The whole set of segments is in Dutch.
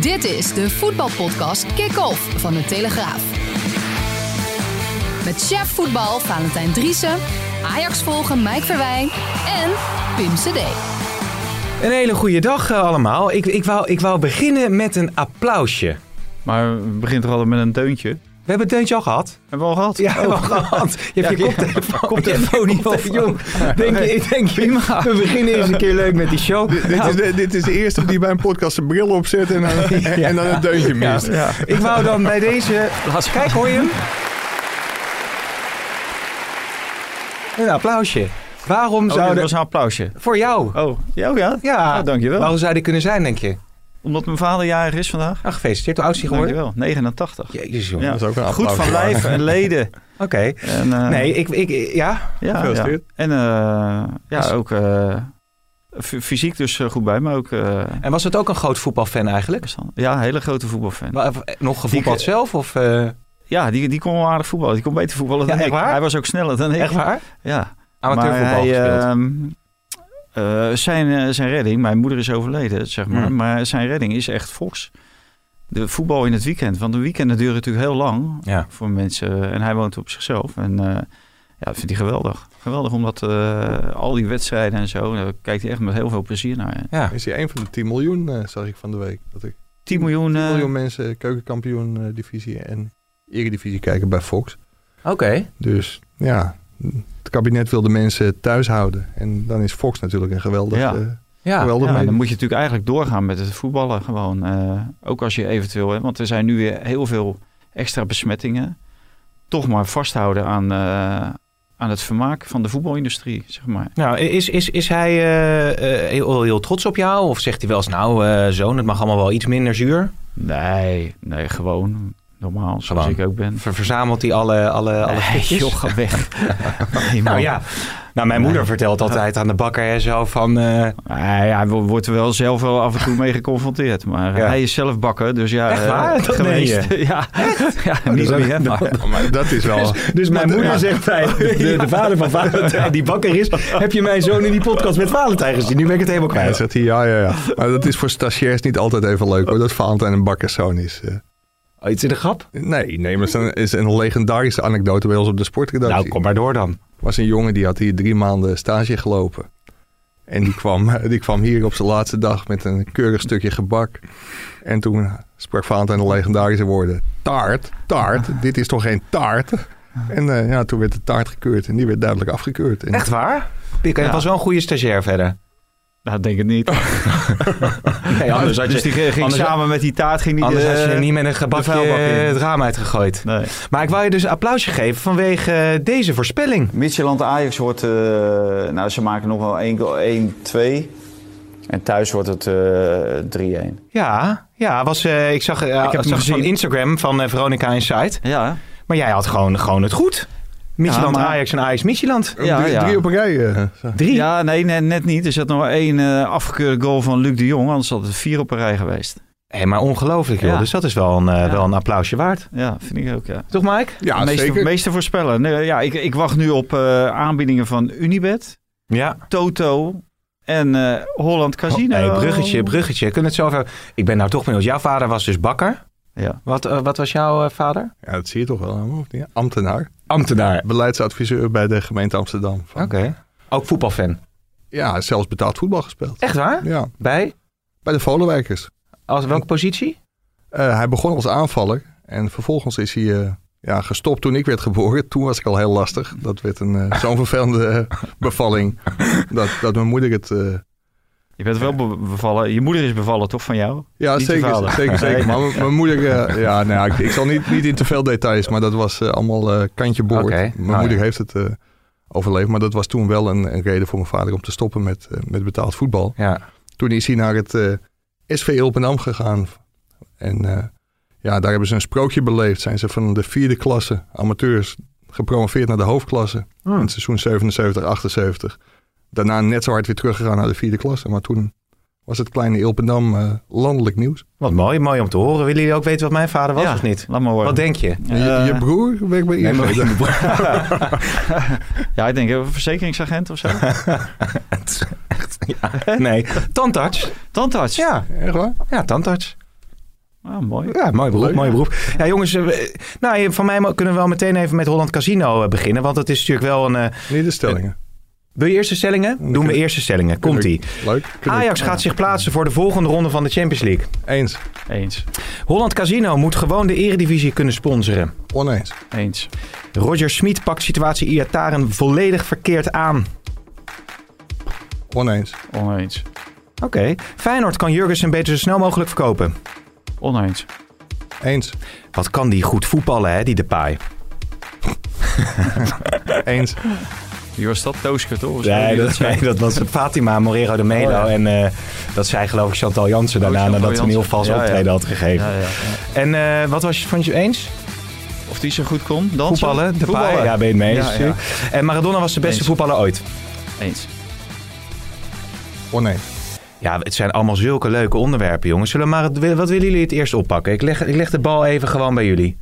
Dit is de voetbalpodcast Kick-Off van de Telegraaf. Met chef voetbal Valentijn Driessen, Ajax volgen Mike Verwijn en Pim CD. Een hele goede dag eh, allemaal. Ik, ik, wou, ik wou beginnen met een applausje. Maar we beginnen toch altijd met een deuntje? We hebben het deuntje al gehad. Hebben we al gehad? Ja, hebben we al gehad. Je hebt je Ja, koptelefoon, koptelefoon niet op. Jong, denk je, ik denk, we beginnen eens een keer leuk met die show. Dit, is de, dit is de eerste die bij een podcast zijn bril opzet en dan, en dan een deuntje Ja. mist. Ik wou dan bij deze... Kijk, hoor je hem? Een applausje. Waarom Oh, zou dat was een applausje. Voor jou. Oh, ja, oh ja? Ja, Ah, dankjewel. Waarom zou die kunnen zijn, denk je? Omdat mijn vader jarig is vandaag. Nou, gefeliciteerd. Hoe oud is hij geworden? Dankjewel. 89. Jezus, jongen. Ja. Dat is ook een Goed van lijf en leden. Oké. En, eh, Nee, ik, ik, ja. ja, ja. En eh, ja, Dus- ook eh, fysiek dus goed bij, maar ook... eh, En was het ook een groot voetbalfan eigenlijk? ja, een hele grote voetbalfan. Wa- Nog gevoetbald Die- zelf? Of, eh, Ja, die, die kon wel aardig voetballen. Die kon beter voetballen dan ik. echt waar? Hij was ook sneller dan ik. echt waar? Ja. Amateurvoetbal maar hij, gespeeld. Eh, zijn, eh, zijn redding, mijn moeder is overleden, zeg maar. Maar zijn redding is echt Fox. De voetbal in het weekend. Want de weekenden duren natuurlijk heel lang ja. voor mensen. En hij woont op zichzelf. En eh, ja, dat vindt hij geweldig. Geweldig omdat eh, al die wedstrijden en zo, daar kijkt hij echt met heel veel plezier naar. ja. Is hij een van de 10 miljoen, eh, zag ik van de week. Dat ik 10 miljoen. 10 eh, miljoen mensen keukenkampioen eh, divisie en eredivisie kijken bij Fox. Oké. Dus ja, het kabinet wil de mensen thuis houden. En dan is Fox natuurlijk een geweldig, Ja. eh, Ja. geweldig Ja, medium. dan moet je natuurlijk eigenlijk doorgaan met het voetballen gewoon. Eh, ook als je eventueel, hè, want er zijn nu weer heel veel extra besmettingen. Toch maar vasthouden aan, eh, aan het vermaak van de voetbalindustrie, zeg maar. Nou, is, is, is hij eh, eh, heel, heel trots op jou? Of zegt hij wel eens, nou eh, zoon, het mag allemaal wel iets minder zuur? Nee, nee, gewoon normaal, zoals Gewoon. ik ook ben. Ver- verzamelt hij alle, alle, alle Nee, stukjes? joh, ga weg. Nee. Nou ja, nou, mijn moeder vertelt altijd aan de bakker en zo van... eh, Nee, ja, hij wo- wordt er wel zelf wel af en toe mee geconfronteerd. Maar Ja. hij is zelf bakker, dus ja. Echt eh, waar? Dat geweest. meen ja, ja niet dat- meer. Maar, Oh, maar dat is wel... Dus mijn moeder zegt bij de, de vader van Valentijn, die bakker is... heb je mijn zoon in die podcast met Valentijn gezien? Nu ben ik het helemaal Ja, kwijt. zegt hij, ja, ja, ja. Maar dat is voor stagiairs niet altijd even leuk hoor. Dat Valentijn een bakkerszoon is. eh. Oh, iets in de grap? Nee, nee, maar is een, is een legendarische anekdote bij ons op de sportredactie. Nou, kom maar door dan. was een jongen die had hier drie maanden stage gelopen. En die kwam, die kwam hier op zijn laatste dag met een keurig stukje gebak. En toen sprak Valentijn de legendarische woorden. Taart, taart, dit is toch geen taart? En eh, ja, toen werd de taart gekeurd en die werd duidelijk afgekeurd. En Echt waar? Pik, hij Ja. was wel een goede stagiair verder. Nou, denk het niet. Nee, anders had je, dus die ging anders- samen met die taart ging die anders de, had je er niet met een gebakje het raam uitgegooid. Nee. Maar ik wou je dus een applausje geven vanwege deze voorspelling. Midtjylland Ajax wordt, eh, nou ze maken nog wel 1-2. En thuis wordt het eh 3-1. Ja, ja was, eh, ik zag, eh, heb zag van gezien. Instagram van Veronica Insight. Ja, Maar jij had gewoon, gewoon het goed. Maar- Ajax en Ajax Midtjylland. ja, drie, ja. drie op een rij. eh. Drie. ja nee, net, net niet. Er zat nog één eh, afgekeurde goal van Luc de Jong. Anders had het vier op een rij geweest. Hé, maar ongelooflijk joh. Ja. Dus dat is wel een, eh, Ja. wel een applausje waard. Ja, vind ik ook, ja. Toch Mike? Ja, meeste, zeker. meeste voorspellen. Nee, ja, ik, ik wacht nu op eh, aanbiedingen van Unibet, Ja. Toto en eh, Holland Casino. Hey, bruggetje, bruggetje. Kunnen het zo over... Ik ben nou toch benieuwd. Jouw vader was dus bakker. Ja. Wat, eh, wat was jouw eh, vader? Ja, dat zie je toch wel. niet? Ambtenaar. Ambtenaar. Beleidsadviseur bij de gemeente Amsterdam. Van- Oké. Ook voetbalfan. Ja, zelfs betaald voetbal gespeeld. Echt waar? Ja, Bij? bij de Volenwijkers. Als welke positie? Eh, hij begon als aanvaller en vervolgens is hij eh, ja, gestopt toen ik werd geboren. Toen was ik al heel lastig. Dat werd een zo'n vervelende bevalling dat, dat mijn moeder het... Je bent wel be- bevallen. Je moeder is bevallen, toch, van jou? ja, Niet zeker, zeker, zeker. Maar mijn- moeder... eh, ja, nou, ja, ik, ik zal niet, niet in te veel details, maar dat was eh, allemaal eh, kantje boord. Mijn nou moeder ja. heeft het eh, overleefd, maar dat was toen wel een, een reden voor mijn vader om te stoppen met, met betaald voetbal. Ja. Toen is hij naar het eh, SV Ilpenam gegaan. En eh, ja, daar hebben ze een sprookje beleefd. Zijn ze van de vierde klasse amateurs gepromoveerd naar de hoofdklasse. Hmm. In het seizoen 77, 78. Daarna net zo hard weer teruggegaan naar de vierde klasse. Maar toen was het kleine Ilpendam eh, landelijk nieuws. Wat mooi, mooi om te horen. Willen jullie ook weten wat mijn vader was Ja, of niet? Laat maar horen. Wat denk je? Je, je broer werkt bij Nee, Ja, ik denk een verzekeringsagent of zo. Het is echt- ja. Nee, tandarts. Tandarts. Ja, Echt waar? ja, tandarts. Ah, mooi. Ja, mooi beroep, mooi beroep. Ja, jongens, eh, nou, van mij kunnen we wel meteen even met Holland Casino eh, beginnen. Want het is natuurlijk wel een... eh, Niet de stellingen. Wil je eerste stellingen? Doen we eerste stellingen. Komt-ie. Leuk. Ajax gaat zich plaatsen voor de volgende ronde van de Champions League. Eens. Eens. Holland Casino moet gewoon de eredivisie kunnen sponsoren. Oneens. Eens. Roger Smit pakt situatie Iataren volledig verkeerd aan. Oneens. Oneens. Oké. Feyenoord kan Jurgensen beter zo snel mogelijk verkopen. Oneens. Eens. Wat kan die goed voetballen, hè, die Depay? Eens. Wie was dat? Toosker, toch? Nee, dat, zei? nee, dat was Fatima Morero de Melo. Oh, ja. En eh, dat zei geloof ik Chantal Jansen daarna, Oh, Chantal nadat ze een heel vals Ja, ja. optreden had gegeven. Ja, ja, ja. En eh, wat was je, vond je eens? Of die zo goed kon? Dansen? Voetballen, Depay? Voetballen. Ja, ben je het mee eens? Ja, ja. En Maradona was de beste Eens. voetballer ooit. Eens. Oneens. Ja, het zijn allemaal zulke leuke onderwerpen, jongens. Zullen we maar, wat willen jullie het eerst oppakken? Ik leg, ik leg de bal even gewoon bij jullie.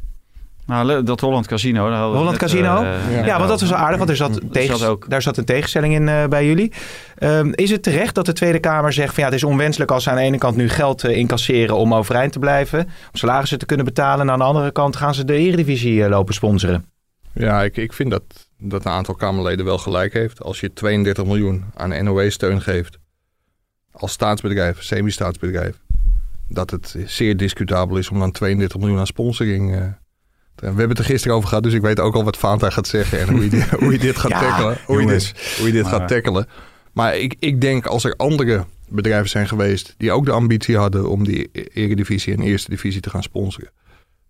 Nou, dat Holland Casino. daar Holland net, Casino? eh, Ja. Ja, want dat was wel aardig, want er zat, tegen, zat ook. daar zat een tegenstelling in eh, bij jullie. Ehm, is het terecht dat de Tweede Kamer zegt van ja, het is onwenselijk als ze aan de ene kant nu geld eh, incasseren om overeind te blijven, om salarissen te kunnen betalen, en aan de andere kant gaan ze de Eredivisie lopen sponsoren? Ja, ik, ik vind dat, dat een aantal Kamerleden wel gelijk heeft. Als je 32 miljoen aan NOE-steun geeft als staatsbedrijf, semi-staatsbedrijf, dat het zeer discutabel is om dan 32 miljoen aan sponsoring eh, We hebben het er gisteren over gehad, dus ik weet ook al wat Fanta gaat zeggen en hoe je dit, hoe je dit gaat Ja, tackelen. Hoe je dit, hoe je dit Maar- gaat tackelen. Maar ik, ik denk als er andere bedrijven zijn geweest die ook de ambitie hadden om die eredivisie en eerste divisie te gaan sponsoren.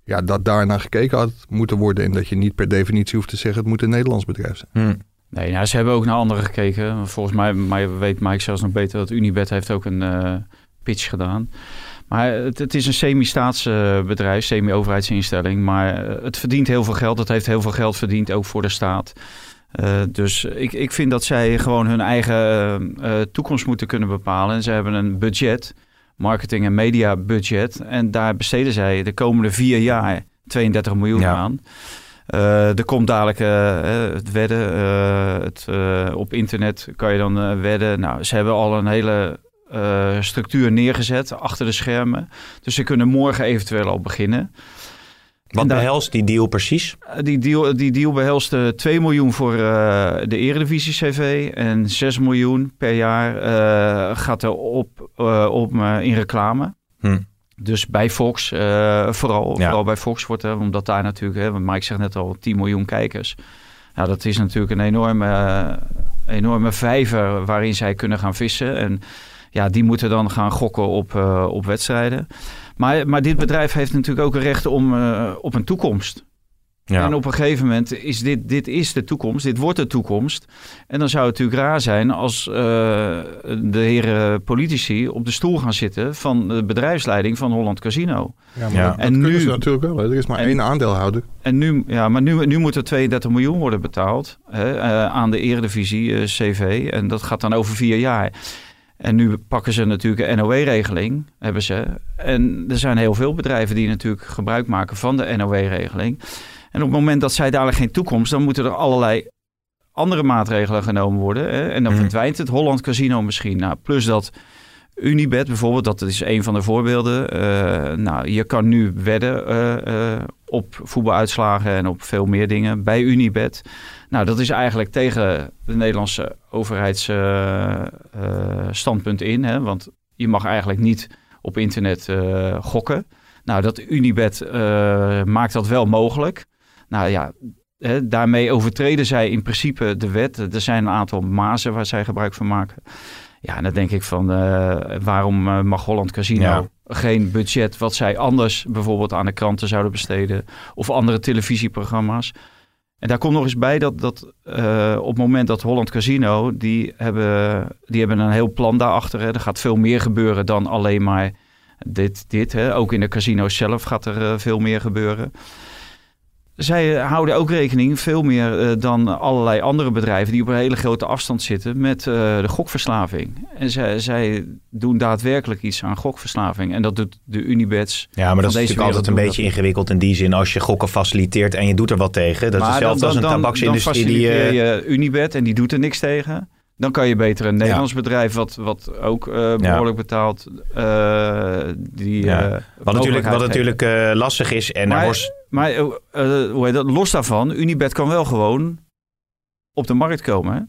Ja, dat daar naar gekeken had moeten worden en dat je niet per definitie hoeft te zeggen het moet een Nederlands bedrijf zijn. Hm. Nee, nou, ze hebben ook naar anderen gekeken. Volgens mij maar weet Mike zelfs nog beter dat Unibet heeft ook een eh, pitch gedaan. Maar het, het is een semi-staatsbedrijf, semi-overheidsinstelling. Maar eh, het verdient heel veel geld. Het heeft heel veel geld verdiend, ook voor de staat. Eh, dus ik, ik vind dat zij gewoon hun eigen eh, toekomst moeten kunnen bepalen. En ze hebben een budget, marketing- en media budget. En daar besteden zij de komende vier jaar 32 miljoen Ja. aan. Eh, er komt dadelijk het wedden. het, op internet kan je dan wedden. Nou, ze hebben al een hele eh, structuur neergezet achter de schermen. Dus ze kunnen morgen eventueel al beginnen. Wat daar- behelst die deal precies? Eh, Die deal, die deal behelst eh, 2 miljoen voor eh, de Eredivisie CV en 6 miljoen per jaar eh, gaat er op, eh, op eh, in reclame. Hm. Dus bij Fox, eh, vooral, Ja. vooral bij Fox wordt er, omdat daar natuurlijk, hè, want Mike zegt net al, 10 miljoen kijkers. Ja, dat is natuurlijk een enorme, eh, enorme vijver waarin zij kunnen gaan vissen. En ja, die moeten dan gaan gokken op, eh, op wedstrijden. Maar, maar dit bedrijf heeft natuurlijk ook een recht om, eh, op een toekomst. Ja. En op een gegeven moment is dit, dit is de toekomst, dit wordt de toekomst. En dan zou het natuurlijk raar zijn als eh, de heren politici op de stoel gaan zitten van de bedrijfsleiding van Holland Casino. Ja, maar Ja. dat, dat En kunnen nu- ze natuurlijk wel. hè. Er is maar en- één aandeelhouder. En nu, ja, maar nu, nu moet er 32 miljoen worden betaald hè, eh, aan de Eredivisie CV. En dat gaat dan over vier jaar. En nu pakken ze natuurlijk een NOW-regeling, hebben ze. En er zijn heel veel bedrijven die natuurlijk gebruik maken van de NOW-regeling. En op het moment dat zij dadelijk geen toekomst, dan moeten er allerlei andere maatregelen genomen worden. Hè? En dan Mhm. verdwijnt het Holland Casino misschien. Nou, plus dat Unibet bijvoorbeeld, dat is een van de voorbeelden. Eh, nou, je kan nu wedden eh, eh, op voetbaluitslagen en op veel meer dingen bij Unibet. Nou, dat is eigenlijk tegen de Nederlandse overheidsstandpunt in. Hè? Want je mag eigenlijk niet op internet eh, gokken. Nou, dat Unibet eh, maakt dat wel mogelijk. Nou ja, hè, daarmee overtreden zij in principe de wet. Er zijn een aantal mazen waar zij gebruik van maken. Ja, en dan denk ik van eh, waarom eh, mag Holland Casino Ja. geen budget wat zij anders bijvoorbeeld aan de kranten zouden besteden of andere televisieprogramma's. En daar komt nog eens bij dat, dat eh, op het moment dat Holland Casino, die hebben, die hebben een heel plan daarachter. Hè. Er gaat veel meer gebeuren dan alleen maar Dit, dit hè. ook in de casino's zelf gaat er eh, veel meer gebeuren. Zij eh, houden ook rekening, veel meer eh, dan allerlei andere bedrijven die op een hele grote afstand zitten, met eh, de gokverslaving. En zij, zij doen daadwerkelijk iets aan gokverslaving. En dat doet de Unibets. Ja, maar dat is natuurlijk altijd een beetje ingewikkeld in die zin. Als je gokken faciliteert en je doet er wat tegen. Dat is hetzelfde als een tabaksindustrie Dan die... je Unibet en die doet er niks tegen. Dan kan je beter een Nederlands bedrijf, wat, wat ook eh, behoorlijk betaalt, eh, die Ja. eh, wat natuurlijk, wat natuurlijk lastig is. En Maar, maar hoe heet dat? los daarvan, Unibet kan wel gewoon op de markt komen. Hè?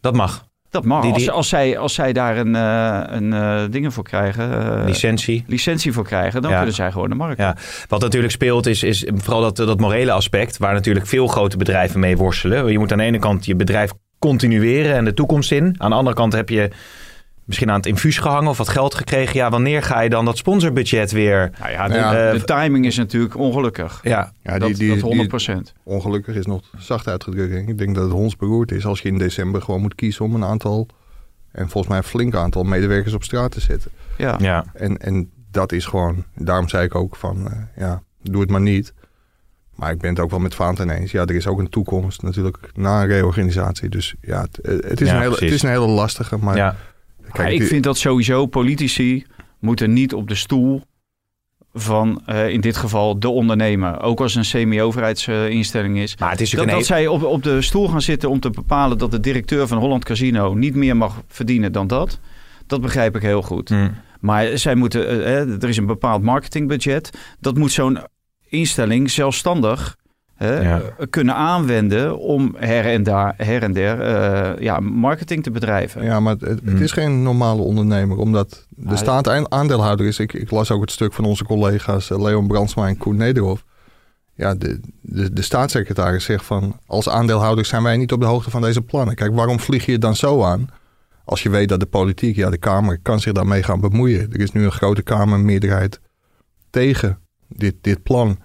Dat mag. Dat mag. Die- die- Als, als, zij, als zij daar een, een dingen voor krijgen, Licentie. licentie voor krijgen, dan kunnen zij gewoon de markt. Ja. Wat natuurlijk speelt is, is vooral dat, dat morele aspect. Waar natuurlijk veel grote bedrijven mee worstelen. Je moet aan de ene kant je bedrijf continueren en de toekomst in. Aan de andere kant heb je misschien aan het infuus gehangen of wat geld gekregen. Ja, wanneer ga je dan dat sponsorbudget weer... Nou ja, de, Ja. de timing is natuurlijk ongelukkig. Ja, Ja, dat, die, die, dat die- 100 procent. ongelukkig is nog zacht uitgedrukt. Ik denk dat het hondsberoerd is als je in december gewoon moet kiezen om een aantal, en volgens mij een flink aantal medewerkers op straat te zetten. Ja. ja. En, en dat is gewoon, daarom zei ik ook van, eh, ja, doe het maar niet. Maar ik ben het ook wel met Vaanten eens. Ja, er is ook een toekomst natuurlijk na een reorganisatie. Dus ja, het, eh, het, is, Ja, een hele, het is een hele lastige. Maar ja. kijk, Ja, ik die- vind dat sowieso politici moeten niet op de stoel van eh, in dit geval de ondernemer. Ook als een semi-overheidsinstelling is. Maar het is Dat, dat zij op, op de stoel gaan zitten om te bepalen dat de directeur van Holland Casino niet meer mag verdienen dan dat. Dat begrijp ik heel goed. Hmm. Maar zij moeten, eh, er is een bepaald marketingbudget. Dat moet zo'n instelling zelfstandig hè, Ja. kunnen aanwenden om her en, daar, her en der eh, ja, marketing te bedrijven. Ja, maar het, het Hmm. is geen normale ondernemer, omdat de Ah, staat aan- aandeelhouder is. Ik, ik las ook het stuk van onze collega's eh, Leon Brandsma en Koen Nederhoff. Ja, de, de, de staatssecretaris zegt van, als aandeelhouder zijn wij niet op de hoogte van deze plannen. Kijk, waarom vlieg je het dan zo aan? Als je weet dat de politiek, ja, de Kamer kan zich daarmee gaan bemoeien. Er is nu een grote Kamermeerderheid tegen dit, dit plan.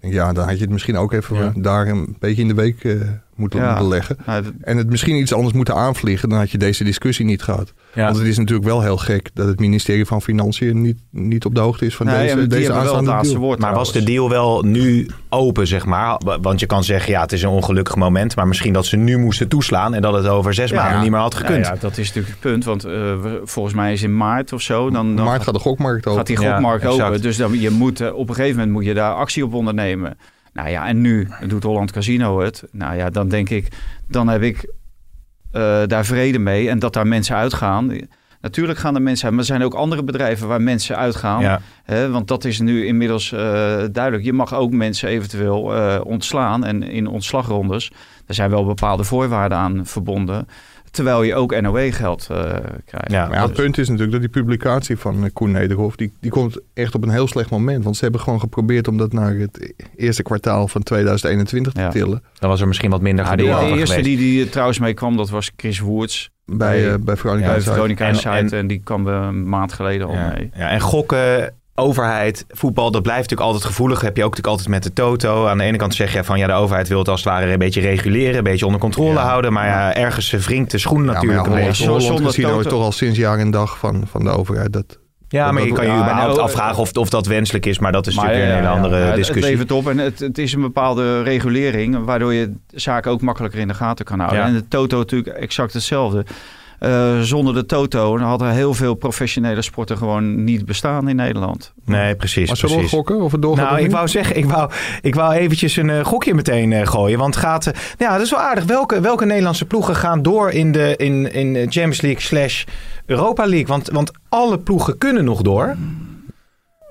Ja, dan had je het misschien ook even Ja. daar een beetje in de week eh, moeten, Ja. moeten leggen. Nou, dat- En het misschien iets anders moeten aanvliegen, dan had je deze discussie niet gehad. Ja. Want het is natuurlijk wel heel gek dat het ministerie van Financiën niet, niet op de hoogte is van nee, deze, deze het aanstaande deal. woord. Maar was de deal wel nu open, zeg maar? Want je kan zeggen, ja, het is een ongelukkig moment. Maar misschien dat ze nu moesten toeslaan en dat het over zes Ja. maanden niet meer had gekund. Ja, ja, dat is natuurlijk het punt. Want eh, we- volgens mij is in maart of zo. Dan, dan Maart gaat de gokmarkt open. gaat die gokmarkt open. Dus dan, je moet, eh, op een gegeven moment moet je daar actie op ondernemen. Nou ja, en nu doet Holland Casino het. Nou ja, dan denk ik, dan heb ik eh, daar vrede mee. En dat daar mensen uitgaan. Natuurlijk gaan er mensen uit, maar er zijn ook andere bedrijven waar mensen uitgaan. Ja. Hè, want dat is nu inmiddels eh, duidelijk. Je mag ook mensen eventueel eh, ontslaan. En in ontslagrondes, daar zijn wel bepaalde voorwaarden aan verbonden. Terwijl je ook NOE-geld eh, krijgt. Ja, Maar ja, het punt is natuurlijk dat die publicatie van eh, Koen Nederhof... Die, die komt echt op een heel slecht moment. Want ze hebben gewoon geprobeerd om dat naar het eerste kwartaal van 2021 te Ja. tillen. Dan was er misschien wat minder Ja, gedoe de, eerste die, die er trouwens mee kwam, dat was Chris Woerts. Bij, Bij- eh, bij Veronica En-. En, en- die kwam een maand geleden al Ja. mee. Ja, en gokken, overheid, voetbal, dat blijft natuurlijk altijd gevoelig. heb je ook natuurlijk altijd met de toto. Aan de ene kant zeg je van ja, de overheid wil het als het ware een beetje reguleren, een beetje onder controle Ja. houden. Maar ja, ergens wringt de schoen Ja, maar natuurlijk ja, een beetje. Holland Casino is toch al sinds jaar en dag van, van de overheid. Dat, Ja, maar je kan je Ja, überhaupt nou, afvragen of, of dat wenselijk is. Maar dat is Maar, natuurlijk weer een ja, hele ja, andere ja, het- discussie. Het levert op en het, het is een bepaalde regulering... waardoor je zaken ook makkelijker in de gaten kan houden. Ja. En de Toto natuurlijk exact hetzelfde. Eh, zonder de Toto hadden heel veel professionele sporten gewoon niet bestaan in Nederland. Nee, precies. maar zullen we gokken of het doorgaat? Nou, ik wou zeggen, ik wou, ik wou eventjes een eh, gokje meteen eh, gooien. Want gaat, eh, ja, dat is wel aardig. Welke, welke Nederlandse ploegen gaan door in de in, in Champions League slash Europa League? Want, want alle ploegen kunnen nog door.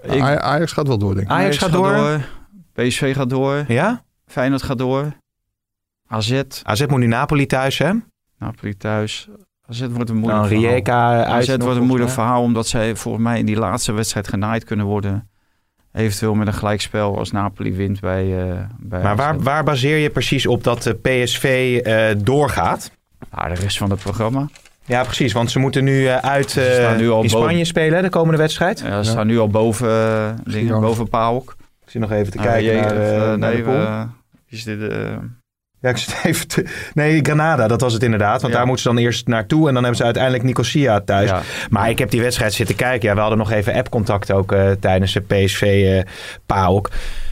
Ik- Ajax gaat wel door, denk ik. Ajax gaat door. PSV gaat door. Ja? Feyenoord gaat door. AZ, AZ moet nu Napoli thuis, hè? Napoli thuis. AZ wordt een moeilijk Dan verhaal. Rijeka uit. AZ nog, wordt een moeilijk verhaal, omdat zij volgens mij in die laatste wedstrijd genaaid kunnen worden. Eventueel met een gelijkspel als Napoli wint bij, eh bij Maar waar, waar baseer je precies op dat de PSV eh, doorgaat? Ah, de rest van het programma. Ja, precies. Want ze moeten nu eh, uit eh, staan nu al in boven. Spanje spelen, de komende wedstrijd. Ja, ze staan nu al boven, eh, dingen, boven PAOK. Ik zie nog even te kijken naar, eh, eh, naar nee, de pool. eh, is dit, eh, Ja, ik zit even te- Nee, Granada, dat was het inderdaad. Want Ja. daar moeten ze dan eerst naartoe. En dan hebben ze uiteindelijk Nicosia thuis. Ja. Maar ik heb die wedstrijd zitten kijken. Ja, we hadden nog even app-contact ook eh, tijdens de PSV-PAOK.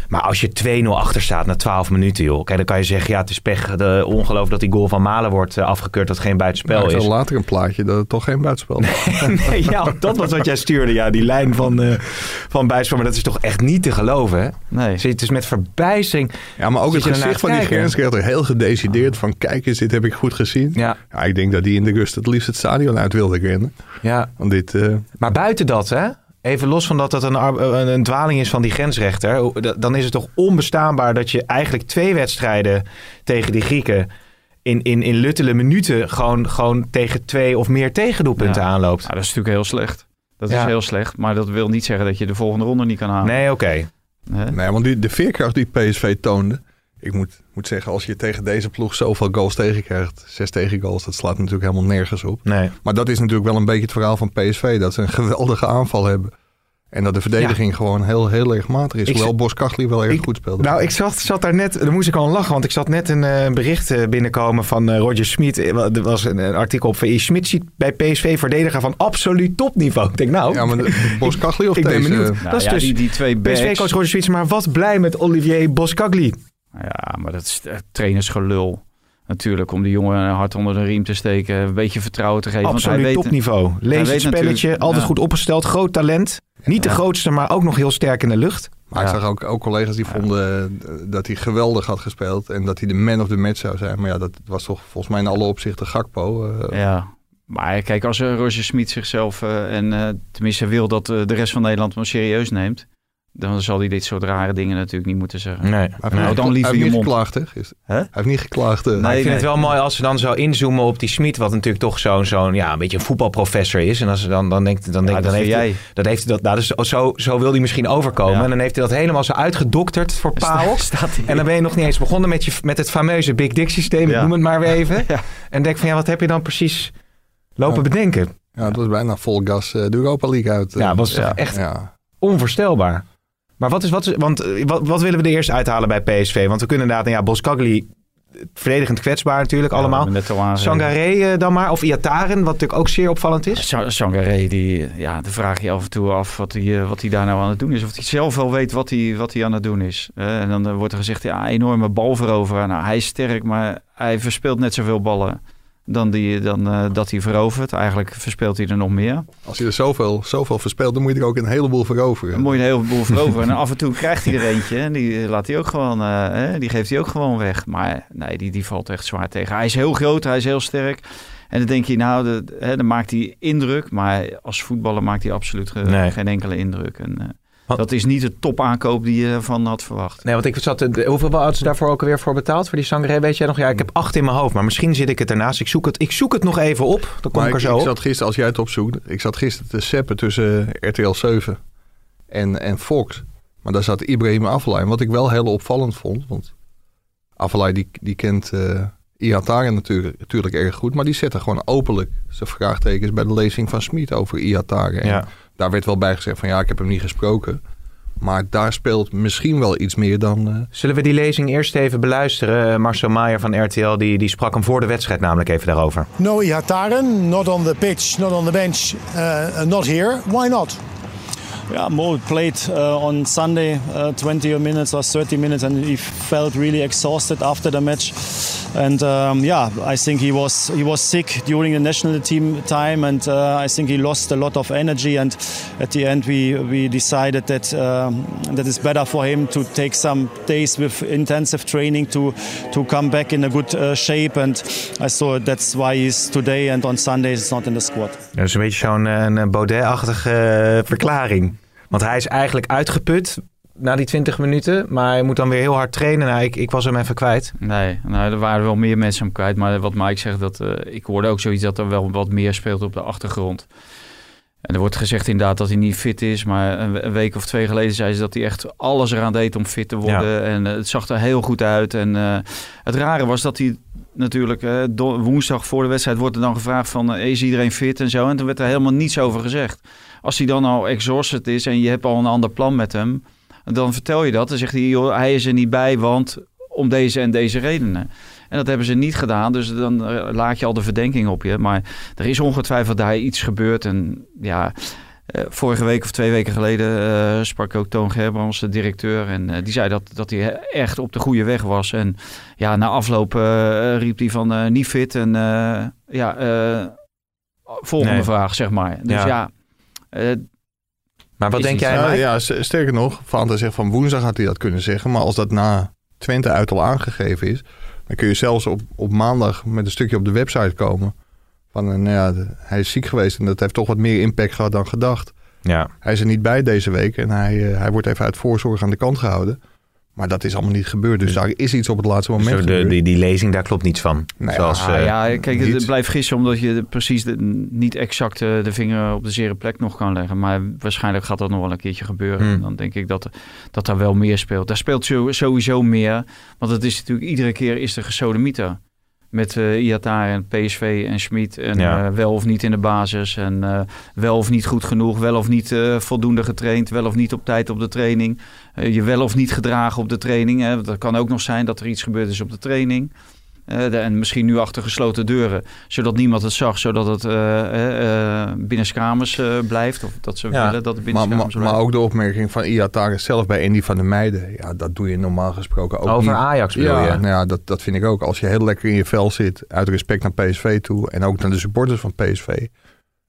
Maar als je 2-0 achter staat na 12 minuten, joh. Kijk, dan kan je zeggen, ja, het is pech. De, ongeloof dat die goal van Malen wordt eh, afgekeurd. Dat het geen buitenspel is. zag later een plaatje dat het toch geen buitenspel was. nee, ja, dat was wat jij stuurde. Ja, die lijn van, eh van buitenspel. Maar dat is toch echt niet te geloven, hè? Nee. Zit dus met verbijstering. Ja, maar ook het gezicht van die kijken? grensrechter heel gedecideerd. Van kijk eens, dit heb ik goed gezien. Ja, Ja, ik denk dat die in de rust het liefst het stadion uit wilde rennen. ja. Want dit, eh, Maar buiten dat, hè? Even los van dat het een, een, een dwaling is van die grensrechter. Dan is het toch onbestaanbaar dat je eigenlijk twee wedstrijden tegen die Grieken. in, in, in luttele minuten gewoon, gewoon tegen twee of meer tegendoelpunten Ja. aanloopt. Nou, dat is natuurlijk heel slecht. Dat is Ja. heel slecht. Maar dat wil niet zeggen dat je de volgende ronde niet kan halen. Nee, oké. Nee, want die, de veerkracht die PSV toonde. Ik moet, moet zeggen, als je tegen deze ploeg zoveel goals tegenkrijgt. Zes tegengoals, dat slaat natuurlijk helemaal nergens op. Nee. Maar dat is natuurlijk wel een beetje het verhaal van PSV. Dat ze een geweldige aanval hebben. En dat de verdediging gewoon heel, heel erg matig is. Ik Hoewel Bos Kachli wel erg ik- goed speelde. Nou, ik zat, zat daar net, daar moest ik al aan lachen, want ik zat net een eh, bericht eh, binnenkomen van eh, Roger Smit. Er was een, een artikel op VI. Smit ziet bij PSV verdediger van absoluut topniveau. Ik denk, nou, ja, maar de, Bos Kachli of ik ben deze... benieuwd. Nou dat is ja, dus die, die twee. PSV-coach Roger Smit, maar wat blij met Olivier Boskagli. Ja, maar dat is eh, trainersgelul. Natuurlijk, om die jongen een hart onder de riem te steken. Een beetje vertrouwen te geven. want Absoluut hij weet, topniveau. Lees het spelletje, altijd ja. goed opgesteld, groot talent. Niet de grootste, maar ook nog heel sterk in de lucht. Maar ik zag ook, ook collega's die Ja. vonden eh, dat hij geweldig had gespeeld. En dat hij de man of the match zou zijn. Maar ja, dat was toch volgens mij in alle opzichten Gakpo. eh, Ja. Maar kijk, als Roger Smit zichzelf en eh, tenminste wil dat de rest van Nederland hem serieus neemt, dan zal hij dit soort rare dingen natuurlijk niet moeten zeggen. Nee. Hij heeft, Nou, niet dan liever hij heeft je niet mond. geklaagd, hè? Hij heeft niet geklaagd. eh. Nee, ik vind nee. het wel mooi als ze dan zo inzoomen op die Smit, wat natuurlijk toch zo'n zo'n ja, een beetje een voetbalprofessor is. En als ze dan, dan denkt, dan Ja, denkt dan heeft hij, jij. dat heeft hij dat, nou, dus zo, zo wil hij misschien overkomen. Ja. En dan heeft hij dat helemaal zo uitgedokterd voor hij. En dan ben je nog niet eens begonnen met, je, met het fameuze Big Dick systeem, ik Ja. noem het maar weer even. Ja. En denk van ja, wat heb je dan precies lopen Ja. bedenken? Ja, het was bijna vol gas eh, de Europa League uit. eh. Ja, was echt Ja. onvoorstelbaar. Maar wat, is, wat, is, want, eh, wat, wat willen we er eerst uithalen bij PSV? Want we kunnen inderdaad, nou ja, Boskagli, verdedigend kwetsbaar natuurlijk allemaal. Ja. Sangaré eh, dan maar, of Iataren, wat natuurlijk ook zeer opvallend is. Sa- Sangaré, die, ja, dan vraag je af en toe af wat hij, eh, wat hij daar nou aan het doen is. Of hij zelf wel weet wat hij, wat hij aan het doen is. Eh, en dan eh, wordt er gezegd, ja, enorme balveroveraar. Nou, hij is sterk, maar hij verspeelt net zoveel ballen dan, die, dan eh, dat hij verovert. Eigenlijk verspeelt hij er nog meer. Als je er zoveel, zoveel verspeelt, dan moet je er ook een heleboel veroveren. Dan moet je een heleboel veroveren. en af en toe krijgt hij er eentje. En die laat hij ook gewoon, eh, hè, die geeft hij ook gewoon weg. Maar nee, die, die valt echt zwaar tegen. Hij is heel groot, hij is heel sterk. En dan denk je, nou, de, hè, dan maakt hij indruk. Maar als voetballer maakt hij absoluut ge- Nee. geen enkele indruk. En, eh, Want- dat is niet de topaankoop die je van had verwacht. Nee, want ik zat. te- hoeveel hadden ze daarvoor ook alweer voor betaald? Voor die Sangaré, weet jij nog? Ja, ik heb acht in mijn hoofd, maar misschien zit ik het ernaast. Ik zoek het, ik zoek het nog even op. Dan kom Maar ik er zo ik op. zat gisteren, als jij het opzoekt, ik zat gisteren te seppen tussen RTL 7 en, en Fox. Maar daar zat Ibrahim Afellay. Wat ik wel heel opvallend vond, want Afellay die, die kent eh Iataren natuurlijk, natuurlijk erg goed. Maar die zette gewoon openlijk zijn vraagtekens bij de lezing van Smit over Iataren. En daar werd wel bij gezegd van ja, ik heb hem niet gesproken. Maar daar speelt misschien wel iets meer dan... eh, Zullen we die lezing eerst even beluisteren? Eh, Marcel Maier van RTL, die, die sprak hem voor de wedstrijd namelijk even daarover. No Ihataren, not on the pitch, not on the bench, uh, not here. Why not? Yeah, Mo played uh, on Sunday uh, 20 minutes or 30 minutes, and he felt really exhausted after the match. And um, yeah, I think he was he was sick during the national team time, and uh, I think he lost a lot of energy. And at the end, we we decided that um, that it's better for him to take some days with intensive training to to come back in a good uh, shape. And I saw that's why he's today and on Sunday is not in the squad. Dat is een beetje zo'n eh, Baudet-achtige eh, verklaring. Want hij is eigenlijk uitgeput na die 20 minuten. Maar hij moet dan weer heel hard trainen. Nou, ik, ik was hem even kwijt. Nee, nou, er waren wel meer mensen hem kwijt. Maar wat Mike zegt, dat, eh, ik hoorde ook zoiets dat er wel wat meer speelt op de achtergrond. En er wordt gezegd inderdaad dat hij niet fit is. Maar een, week of twee geleden zei ze dat hij echt alles eraan deed om fit te worden. En eh, het zag er heel goed uit. En eh, het rare was dat hij natuurlijk woensdag voor de wedstrijd wordt er dan gevraagd van is iedereen fit en zo. En toen werd er helemaal niets over gezegd. Als hij dan al exhausted is en je hebt al een ander plan met hem, dan vertel je dat. Dan zegt hij, joh, hij is er niet bij, want om deze en deze redenen. En dat hebben ze niet gedaan, dus dan eh, laat je al de verdenking op je. Maar er is ongetwijfeld daar iets gebeurd. En ja, eh, vorige week of twee weken geleden eh, sprak ook Toon Gerbrands, de directeur. En die zei dat, dat hij echt op de goede weg was. En ja, na afloop riep hij van niet fit. En ja, volgende Nee. vraag, zeg maar. Dus Ja. ja, Maar wat denk jij, Ja, Mike? ja, sterker nog, Fanta zegt van woensdag had hij dat kunnen zeggen. Maar als dat na Twente uit al aangegeven is, dan kun je zelfs op, op maandag met een stukje op de website komen. Van, eh, nou ja, hij is ziek geweest en dat heeft toch wat meer impact gehad dan gedacht. Ja. Hij is er niet bij deze week en hij, eh, hij wordt even uit voorzorg aan de kant gehouden. Maar dat is allemaal niet gebeurd. Dus daar is iets op het laatste moment Zo de, gebeurd. die, die lezing, daar klopt niets van. Ja, Zoals, Ah, eh, ja, kijk, het blijft gissen omdat je precies de, niet exact eh, de vinger op de zere plek nog kan leggen. Maar waarschijnlijk gaat dat nog wel een keertje gebeuren. Hmm. En Dan denk ik dat, dat daar wel meer speelt. Daar speelt sowieso meer. Want het is natuurlijk iedere keer is er gesodemieter. Met eh Iatare en PSV en Schmid. En Ja. eh, wel of niet in de basis. En eh, wel of niet goed genoeg. Wel of niet voldoende getraind. Wel of niet op tijd op de training. Je wel of niet gedragen op de training. Hè. Dat kan ook nog zijn dat er iets gebeurd is op de training. Eh, en misschien nu achter gesloten deuren, zodat niemand het zag, zodat het eh eh, binnenskamers eh, blijft. Of dat ze Ja, willen dat het Maar, binnenskamers maar, maar blijft. ook de opmerking van Iatare zelf bij Andy van der Meijden. Ja, dat doe je normaal gesproken ook over niet. Ajax bedoel Ja, je? nou ja dat, dat vind ik ook. Als je heel lekker in je vel zit, uit respect naar PSV toe en ook naar de supporters van PSV,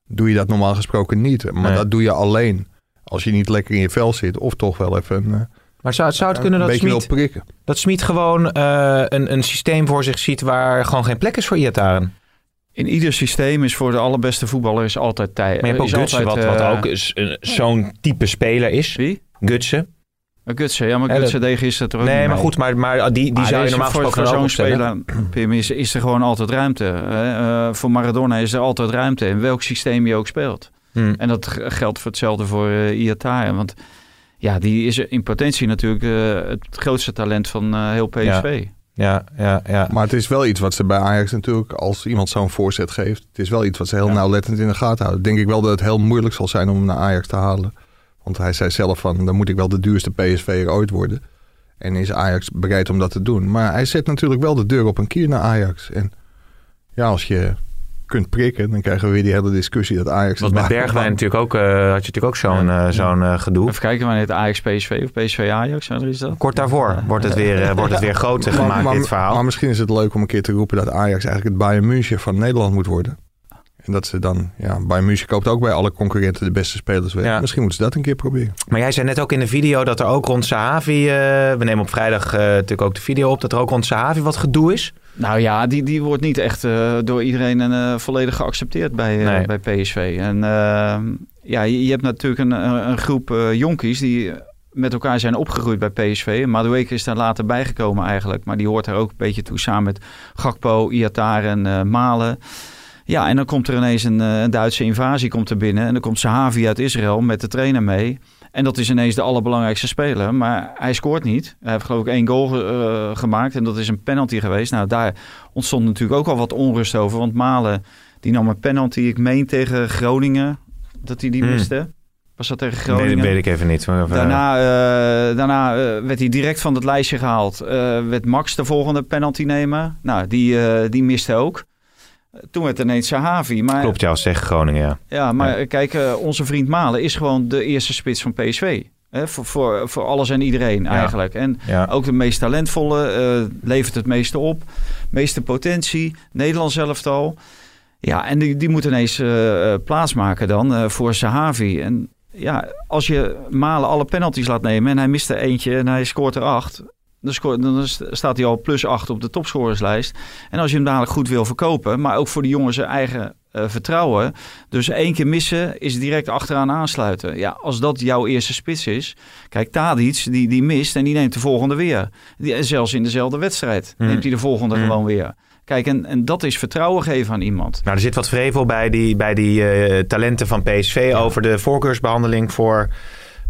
doe je dat normaal gesproken niet. Maar Nee. dat doe je alleen als je niet lekker in je vel zit of toch wel even een, eh, Maar zou, zou het kunnen dat Smit, dat Smit gewoon eh, een, een systeem voor zich ziet waar gewoon geen plek is voor Iataren? In ieder systeem is voor de allerbeste voetballer is altijd tijd. Maar je hebt ook Gutsen, wat, wat ook is, eh, zo'n type speler is. Wie? Gutsen. Gutsen, ja, maar Ja, Gutsen deed gisteren er ook Nee, niet maar mee. goed, maar, maar die, die Maar zou er je normaal voor, gesproken voor ook zo'n speler, Pim, is, is er gewoon altijd ruimte. hè. Eh, voor Maradona is er altijd ruimte, in welk systeem je ook speelt. Hmm. En dat geldt voor hetzelfde voor uh, Iatare. Want ja, die is in potentie natuurlijk eh, het grootste talent van eh, heel PSV. Ja, ja, ja. Maar het is wel iets wat ze bij Ajax natuurlijk, als iemand zo'n voorzet geeft, het is wel iets wat ze heel nauwlettend in de gaten houden. Denk ik wel dat het heel moeilijk zal zijn om hem naar Ajax te halen. Want hij zei zelf van, dan moet ik wel de duurste PSV'er ooit worden. En is Ajax bereid om dat te doen. Maar hij zet natuurlijk wel de deur op een kier naar Ajax. En ja, als je kunt prikken, dan krijgen we weer die hele discussie dat Ajax... Want met waar- Bergwijn natuurlijk ook, eh, had je natuurlijk ook zo'n eh, zo'n eh, gedoe. Even kijken wanneer het Ajax PSV of PSV Ajax, wanneer is dat? Kort daarvoor wordt het weer, wordt het weer groter Maar- gemaakt, maar, dit verhaal. Maar misschien is het leuk om een keer te roepen dat Ajax eigenlijk het Bayern München van Nederland moet worden. En dat ze dan, ja, Bayern München koopt ook bij alle concurrenten de beste spelers weg. Ja. Misschien moeten ze dat een keer proberen. Maar jij zei net ook in de video dat er ook rond Sahavi... eh, we nemen op vrijdag eh, natuurlijk ook de video op... dat er ook rond Sahavi wat gedoe is. Nou ja, die, die wordt niet echt eh, door iedereen eh, volledig geaccepteerd bij, Nee. bij PSV. En eh, ja, je, je hebt natuurlijk een, een groep jonkies die met elkaar zijn opgegroeid bij PSV. Madueke is daar later bijgekomen eigenlijk. Maar die hoort daar ook een beetje toe samen met Gakpo, Iatar en Malen. Ja, en dan komt er ineens een, een Duitse invasie komt er binnen. En dan komt Sahavi uit Israël met de trainer mee. En dat is ineens de allerbelangrijkste speler. Maar hij scoort niet. Hij heeft geloof ik één goal eh, gemaakt. En dat is een penalty geweest. Nou, daar ontstond natuurlijk ook al wat onrust over. Want Malen, die nam een penalty, ik meen tegen Groningen, dat hij die Hmm. miste. Was dat tegen Nee, Groningen? dat weet ik even niet. Maar, Daarna, eh, daarna eh, werd hij direct van het lijstje gehaald. Eh, werd Max de volgende penalty nemen. Nou, die, die miste ook. Toen werd ineens Sahavi. Maar, Klopt, jou tegen Groningen, ja. Ja, maar kijk, eh, onze vriend Malen is gewoon de eerste spits van PSV. Hè, voor, voor, voor alles en iedereen eigenlijk. En ja. ook de meest talentvolle, eh, levert het meeste op. Meeste potentie, Nederlands elftal. Ja, en die, die moet ineens eh, plaatsmaken dan voor Sahavi. En ja, als je Malen alle penalties laat nemen en hij mist er eentje en hij scoort er acht. Dan, staat hij al plus acht op de topscorerslijst. En als je hem dadelijk goed wil verkopen, maar ook voor de jongen zijn eigen eh, vertrouwen. Dus één keer missen is direct achteraan aansluiten. Ja, als dat jouw eerste spits is. Kijk, Tadic, die, die mist en die neemt de volgende weer. Die, zelfs in dezelfde wedstrijd Mm. neemt hij de volgende Mm. gewoon weer. Kijk, en, en dat is vertrouwen geven aan iemand. Nou, er zit wat vrevel bij die, bij die eh, talenten van PSV... over de voorkeursbehandeling voor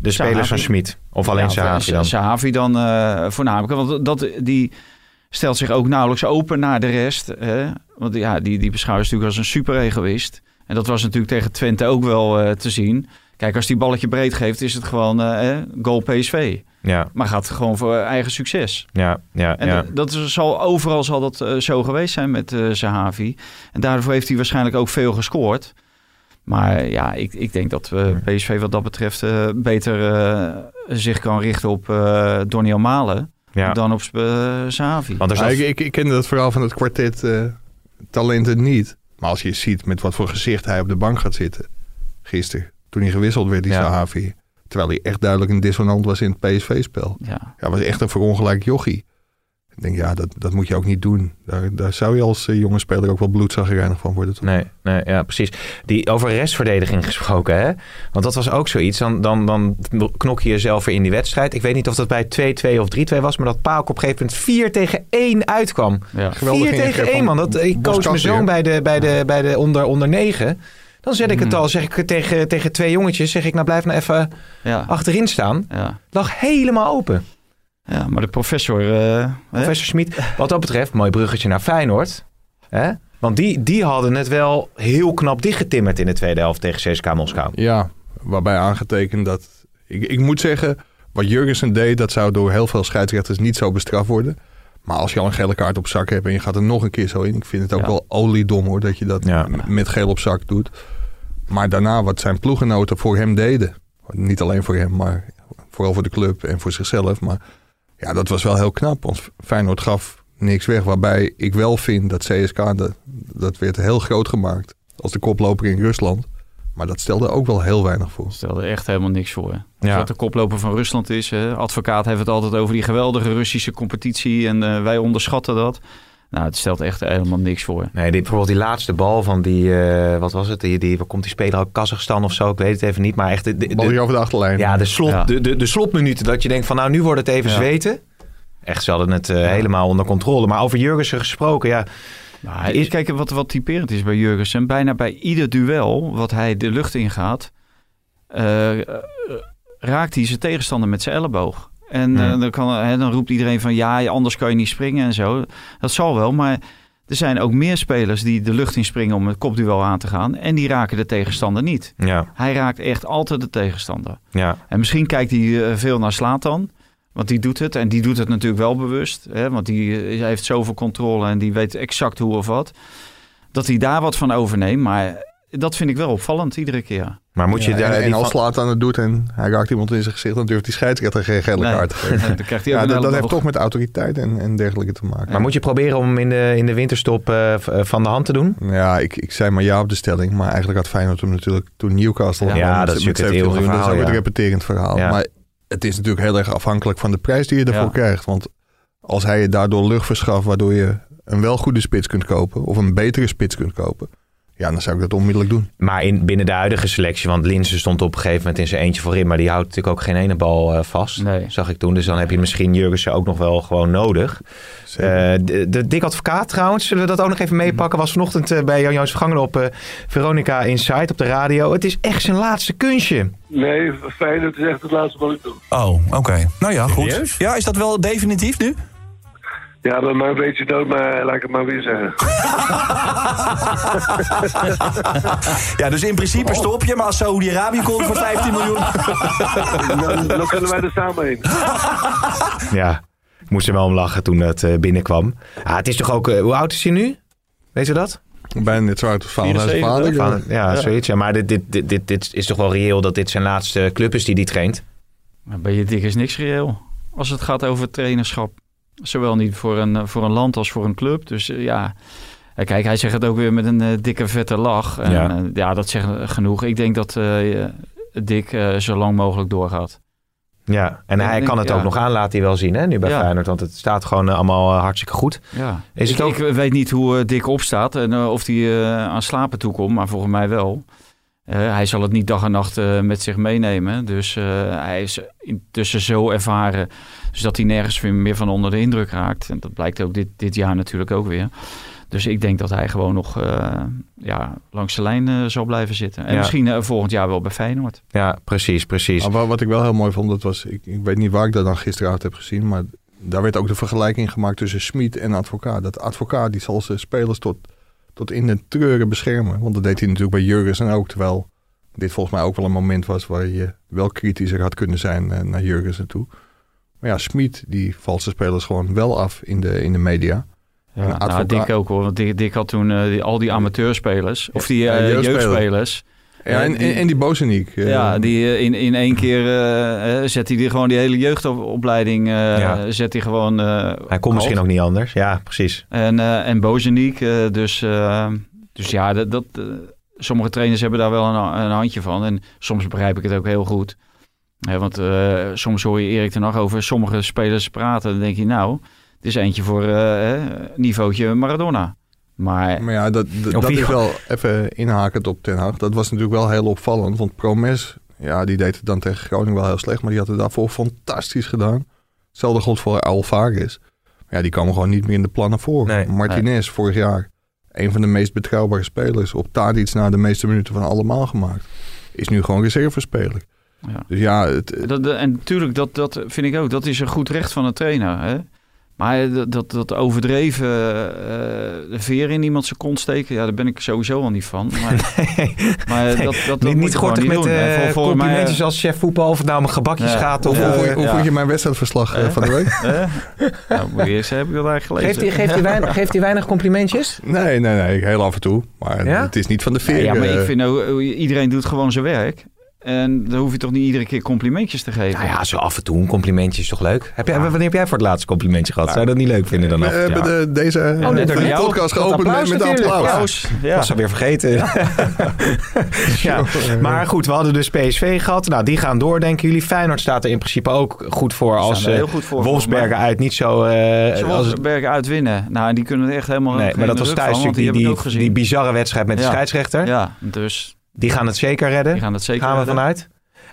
de spelers van Sahavi. Schmid. Of alleen Ja, Sahavi dan. Sahavi dan eh, voornamelijk. Want dat, die stelt zich ook nauwelijks open naar de rest. Hè? Want ja, die, die beschouwen ze natuurlijk als een super-egoïst. En dat was natuurlijk tegen Twente ook wel eh, te zien. Kijk, als die balletje breed geeft, is het gewoon eh, eh, goal PSV. Ja, Maar gaat gewoon voor eigen succes. ja, ja. En ja. dat, zal, overal zal dat eh, zo geweest zijn met eh Zahavi. En daarvoor heeft hij waarschijnlijk ook veel gescoord. Maar ja, ik, ik denk dat eh, PSV wat dat betreft eh, beter eh, zich kan richten op eh Donny Malen ja. dan op uh, Zahavi. Want er ik, ik, ik kende dat verhaal van het kwartet eh, talenten niet. Maar als je ziet met wat voor gezicht hij op de bank gaat zitten. Gisteren, toen hij gewisseld werd, die Ja. Sahavi. Terwijl hij echt duidelijk een dissonant was in het PSV-spel. ja. Ja, was echt een verongelijk jochie. Ik denk, ja, dat, dat moet je ook niet doen. Daar, daar zou je als eh, jonge speler ook wel bloedzagrijnig van worden. Toch? Nee, nee, ja, precies. Die over restverdediging gesproken, hè? Want dat was ook zoiets. Dan, dan, dan knok je jezelf weer in die wedstrijd. Ik weet niet of dat bij 2-2 of 3-2 was, maar dat Paak op een gegeven moment 4 tegen 1 uitkwam. Ja. Geweldig 4 tegen ingreep 1, van man. Dat, ik Bos coach mijn zoon bij de, bij de, bij de onder, onder 9. Dan zet ik het Hmm. al, zeg ik tegen, tegen twee jongetjes, zeg ik, nou blijf nou even Ja. achterin staan. Ja. Lag helemaal open. Ja, maar de professor... eh? Professor Smit, wat dat betreft, mooi bruggetje naar Feyenoord. Hè? Want die, die hadden het wel heel knap dichtgetimmerd in de tweede helft tegen CSKA Moskou. Ja, waarbij aangetekend dat... Ik, ik moet zeggen, wat Jurgensen deed... dat zou door heel veel scheidsrechters niet zo bestraft worden. Maar als je al een gele kaart op zak hebt... en je gaat er nog een keer zo in... ik vind het ook Ja. wel oliedom hoor... dat je dat Ja. met geel op zak doet. Maar daarna wat zijn ploegenoten voor hem deden... niet alleen voor hem, maar vooral voor de club en voor zichzelf... maar ja, dat was wel heel knap. Want Feyenoord gaf niks weg. Waarbij ik wel vind dat CSK... dat, dat werd heel groot gemaakt... als de koploper in Rusland... Maar dat stelde ook wel heel weinig voor. stelde echt helemaal niks voor. Ja. Wat de koploper van Rusland is. Hè. Advocaat heeft het altijd over die geweldige Russische competitie. En eh, wij onderschatten dat. Nou, het stelt echt helemaal niks voor. Nee, die, bijvoorbeeld die laatste bal van die, eh, wat was het? Die, die, waar komt die speler uit Kazachstan of zo? Ik weet het even niet, maar echt de, de, de- Bal over de achterlijn. ja, de, slot, Ja. De, de, de slotminuten dat je denkt van nou, nu wordt het even Ja. zweten. Echt, ze hadden het eh, helemaal onder controle. Maar over Jurgensen gesproken, ja. Nou, hij is, kijk, wat, wat typerend is bij Jurgensen. Bijna bij ieder duel wat hij de lucht ingaat... eh, raakt hij zijn tegenstander met zijn elleboog. En eh, dan, kan, hè, dan roept iedereen van... ja, anders kan je niet springen en zo. Dat zal wel, maar... Er zijn ook meer spelers die de lucht in springen om het kopduel aan te gaan. En die raken de tegenstander niet. Ja, Hij raakt echt altijd de tegenstander. ja. En misschien kijkt hij eh, veel naar Slatan. Want die doet het. En die doet het natuurlijk wel bewust. Hè, want die eh, heeft zoveel controle en die weet exact hoe of wat. Dat hij daar wat van overneemt. Maar dat vind ik wel opvallend iedere keer. Maar moet je Ja, daar... en, als van- Slaat aan het doet en hij raakt iemand in zijn gezicht, dan durft die scheidsrechter geen gele Nee. kaart te geven. Dan krijgt hij ook Ja, een dat, heeft toch met autoriteit en, en dergelijke te maken. maar moet je proberen om hem in de, in de winterstop eh, eh, van de hand te doen? Ja, ik, ik zei maar ja op de stelling. Maar eigenlijk had Feyenoord hem natuurlijk toen Newcastle. Ja, gewonnen dat met- is met het 17 miljoen. eeuwige Dat is ook verhaal, het ja. repeterend verhaal. Ja. Maar het is natuurlijk heel erg afhankelijk van de prijs die je ervoor Ja. krijgt. Want als hij je daardoor lucht verschaft, waardoor je een wel goede spits kunt kopen. Of een betere spits kunt kopen. Ja, dan zou ik dat onmiddellijk doen. Maar in, binnen de huidige selectie, want Linsen stond op een gegeven moment in zijn eentje voorin, maar die houdt natuurlijk ook geen ene bal eh, vast. Nee. Zag ik toen. Dus dan heb je misschien Jurgensen ook nog wel gewoon nodig. Eh, de, de Dick Advocaat trouwens, zullen we dat ook nog even meepakken? Was vanochtend eh, bij Jan Joos Vergangen op Veronica Inside op de radio. Het is echt zijn laatste kunstje. Nee, Feyenoord is echt het laatste wat ik doe. Oh, oké. Nou ja, goed. Serieus? Ja, is dat wel definitief nu? Ja, ben maar een beetje dood, maar laat ik het maar weer zeggen. Ja, dus in principe stop je, maar als Saudi-Arabië komt voor 15 miljoen... dan, dan kunnen wij er samen heen. Ja, ik moest er wel om lachen toen het eh, binnenkwam. Ah, het is toch ook, eh, hoe oud is hij nu? Weet je dat? Bijna net zo uit als vader als zijn 74, vader. Van, ja, zoiets. Ja, maar dit, dit, dit, dit, dit is toch wel reëel dat dit zijn laatste club is die die traint? Maar bij je dik is niks reëel. Als het gaat over trainerschap. Zowel niet voor een, eh, voor een land als voor een club. Dus eh, ja... Eh, Kijk, hij zegt het ook weer met een dikke vette lach. En, Ja. dat zegt genoeg. Ik denk dat Dick zo lang mogelijk doorgaat. Ja, en hij kan het ook nog aan, laat hij wel zien, hè, nu bij Ja. Feyenoord. Want het staat gewoon allemaal hartstikke goed. Ja. Is ik, het ook- ik weet niet hoe Dick opstaat en of hij aan slapen toekomt, maar volgens mij wel. Eh, hij zal het niet dag en nacht eh, met zich meenemen. Dus eh, hij is intussen zo ervaren dus dat hij nergens weer meer van onder de indruk raakt. En dat blijkt ook dit, dit jaar natuurlijk ook weer. Dus ik denk dat hij gewoon nog eh, ja, langs de lijn eh, zal blijven zitten. En Ja. misschien eh, volgend jaar wel bij Feyenoord. Ja, precies, precies. Maar wa- wat ik wel heel mooi vond, dat was, ik, ik weet niet waar ik dat dan gisteravond heb gezien, maar daar werd ook de vergelijking gemaakt tussen Smit en advocaat. Dat advocaat die zal zijn spelers tot, tot in de treuren beschermen. Want dat deed hij natuurlijk bij Jurgensen ook, terwijl dit volgens mij ook wel een moment was waar je wel kritischer had kunnen zijn eh, naar Jurgensen toe. Maar ja, Smit die valt zijn spelers gewoon wel af in de, in de media. Ja, nou, Dick ook hoor. Want Dick, Dick had toen eh, die- al die amateurspelers, of die eh, jeugdspelers. Ja, en, die- en, en die Bozeniek. eh, Ja, die eh, in, in één keer eh, zet hij die gewoon die hele jeugdopleiding eh, Ja. zet hij gewoon. eh, Hij kon misschien ook niet anders. Ja, precies. En, eh en Bozeniek, eh, dus, eh, dus ja, dat, dat, sommige trainers hebben daar wel een, een handje van. En soms begrijp ik het ook heel goed. Hè, want eh, soms hoor je Erik ten Hag over sommige spelers praten. Dan denk je, nou, het is eentje voor eh, hè, niveautje Maradona. Maar Maar ja, dat, dat, is wel even inhakend op Ten Hag. Dat was natuurlijk wel heel opvallend. Want Promes, ja, die deed het dan tegen Groningen wel heel slecht. Maar die had het daarvoor fantastisch gedaan. Hetzelfde geldt voor Alvarez. Ja, die kwam gewoon niet meer in de plannen voor. Nee. Martinez, vorig jaar. Een van de meest betrouwbare spelers. Op Tadic na de meeste minuten van allemaal gemaakt. Is nu gewoon reservespeler. Ja. Dus ja, het, Dat, dat- en natuurlijk, dat, dat vind ik ook. Dat is een goed recht van een trainer. Hè? Maar dat, dat, dat overdreven eh, de veer in iemand zijn kont steken, ja, daar ben ik sowieso al niet van. Maar, maar dat, dat, dat niet moet niet je gewoon gortig met doen. En eh, voor- mij, complimentjes als chef voetbal. Of het nou om gebakjes Ja. gaat. hoe, Of, hoe, eh, hoe, hoe ja. vond je mijn wedstrijdverslag eh, Eh? van de week? Hè? Nou, moet je eerst heb ik dat eigenlijk gelezen. geeft, hij, geeft, hij weinig, geeft hij weinig complimentjes? Nee, nee, nee. Heel af en toe. Maar Ja? het is niet van de veer. Ja, maar eh, ik vind nou, iedereen doet gewoon zijn werk. En dan hoef je toch niet iedere keer complimentjes te geven. Nou ja, zo af en toe een complimentje is toch leuk? Heb jij, Wanneer heb jij voor het laatste complimentje gehad? Zou je dat niet leuk vinden dan We af en toe? hebben de, deze Oh, net door de jou. podcast Dat geopend met, natuurlijk. applaus. Ja. Ja. was alweer vergeten. Ja. Maar goed, we hadden dus PSV gehad. Nou, die gaan door, denken jullie. Feyenoord staat er in principe ook goed voor als eh, heel goed voor, Wolfsberger volgens uit niet zo... eh, Ze als, Wolfsberg uitwinnen. Nou, en die kunnen er echt helemaal nee, maar dat was thuis natuurlijk die, die, die, bizarre wedstrijd met de scheidsrechter. Ja, dus Die gaan het zeker redden. die gaan het zeker gaan we redden. vanuit.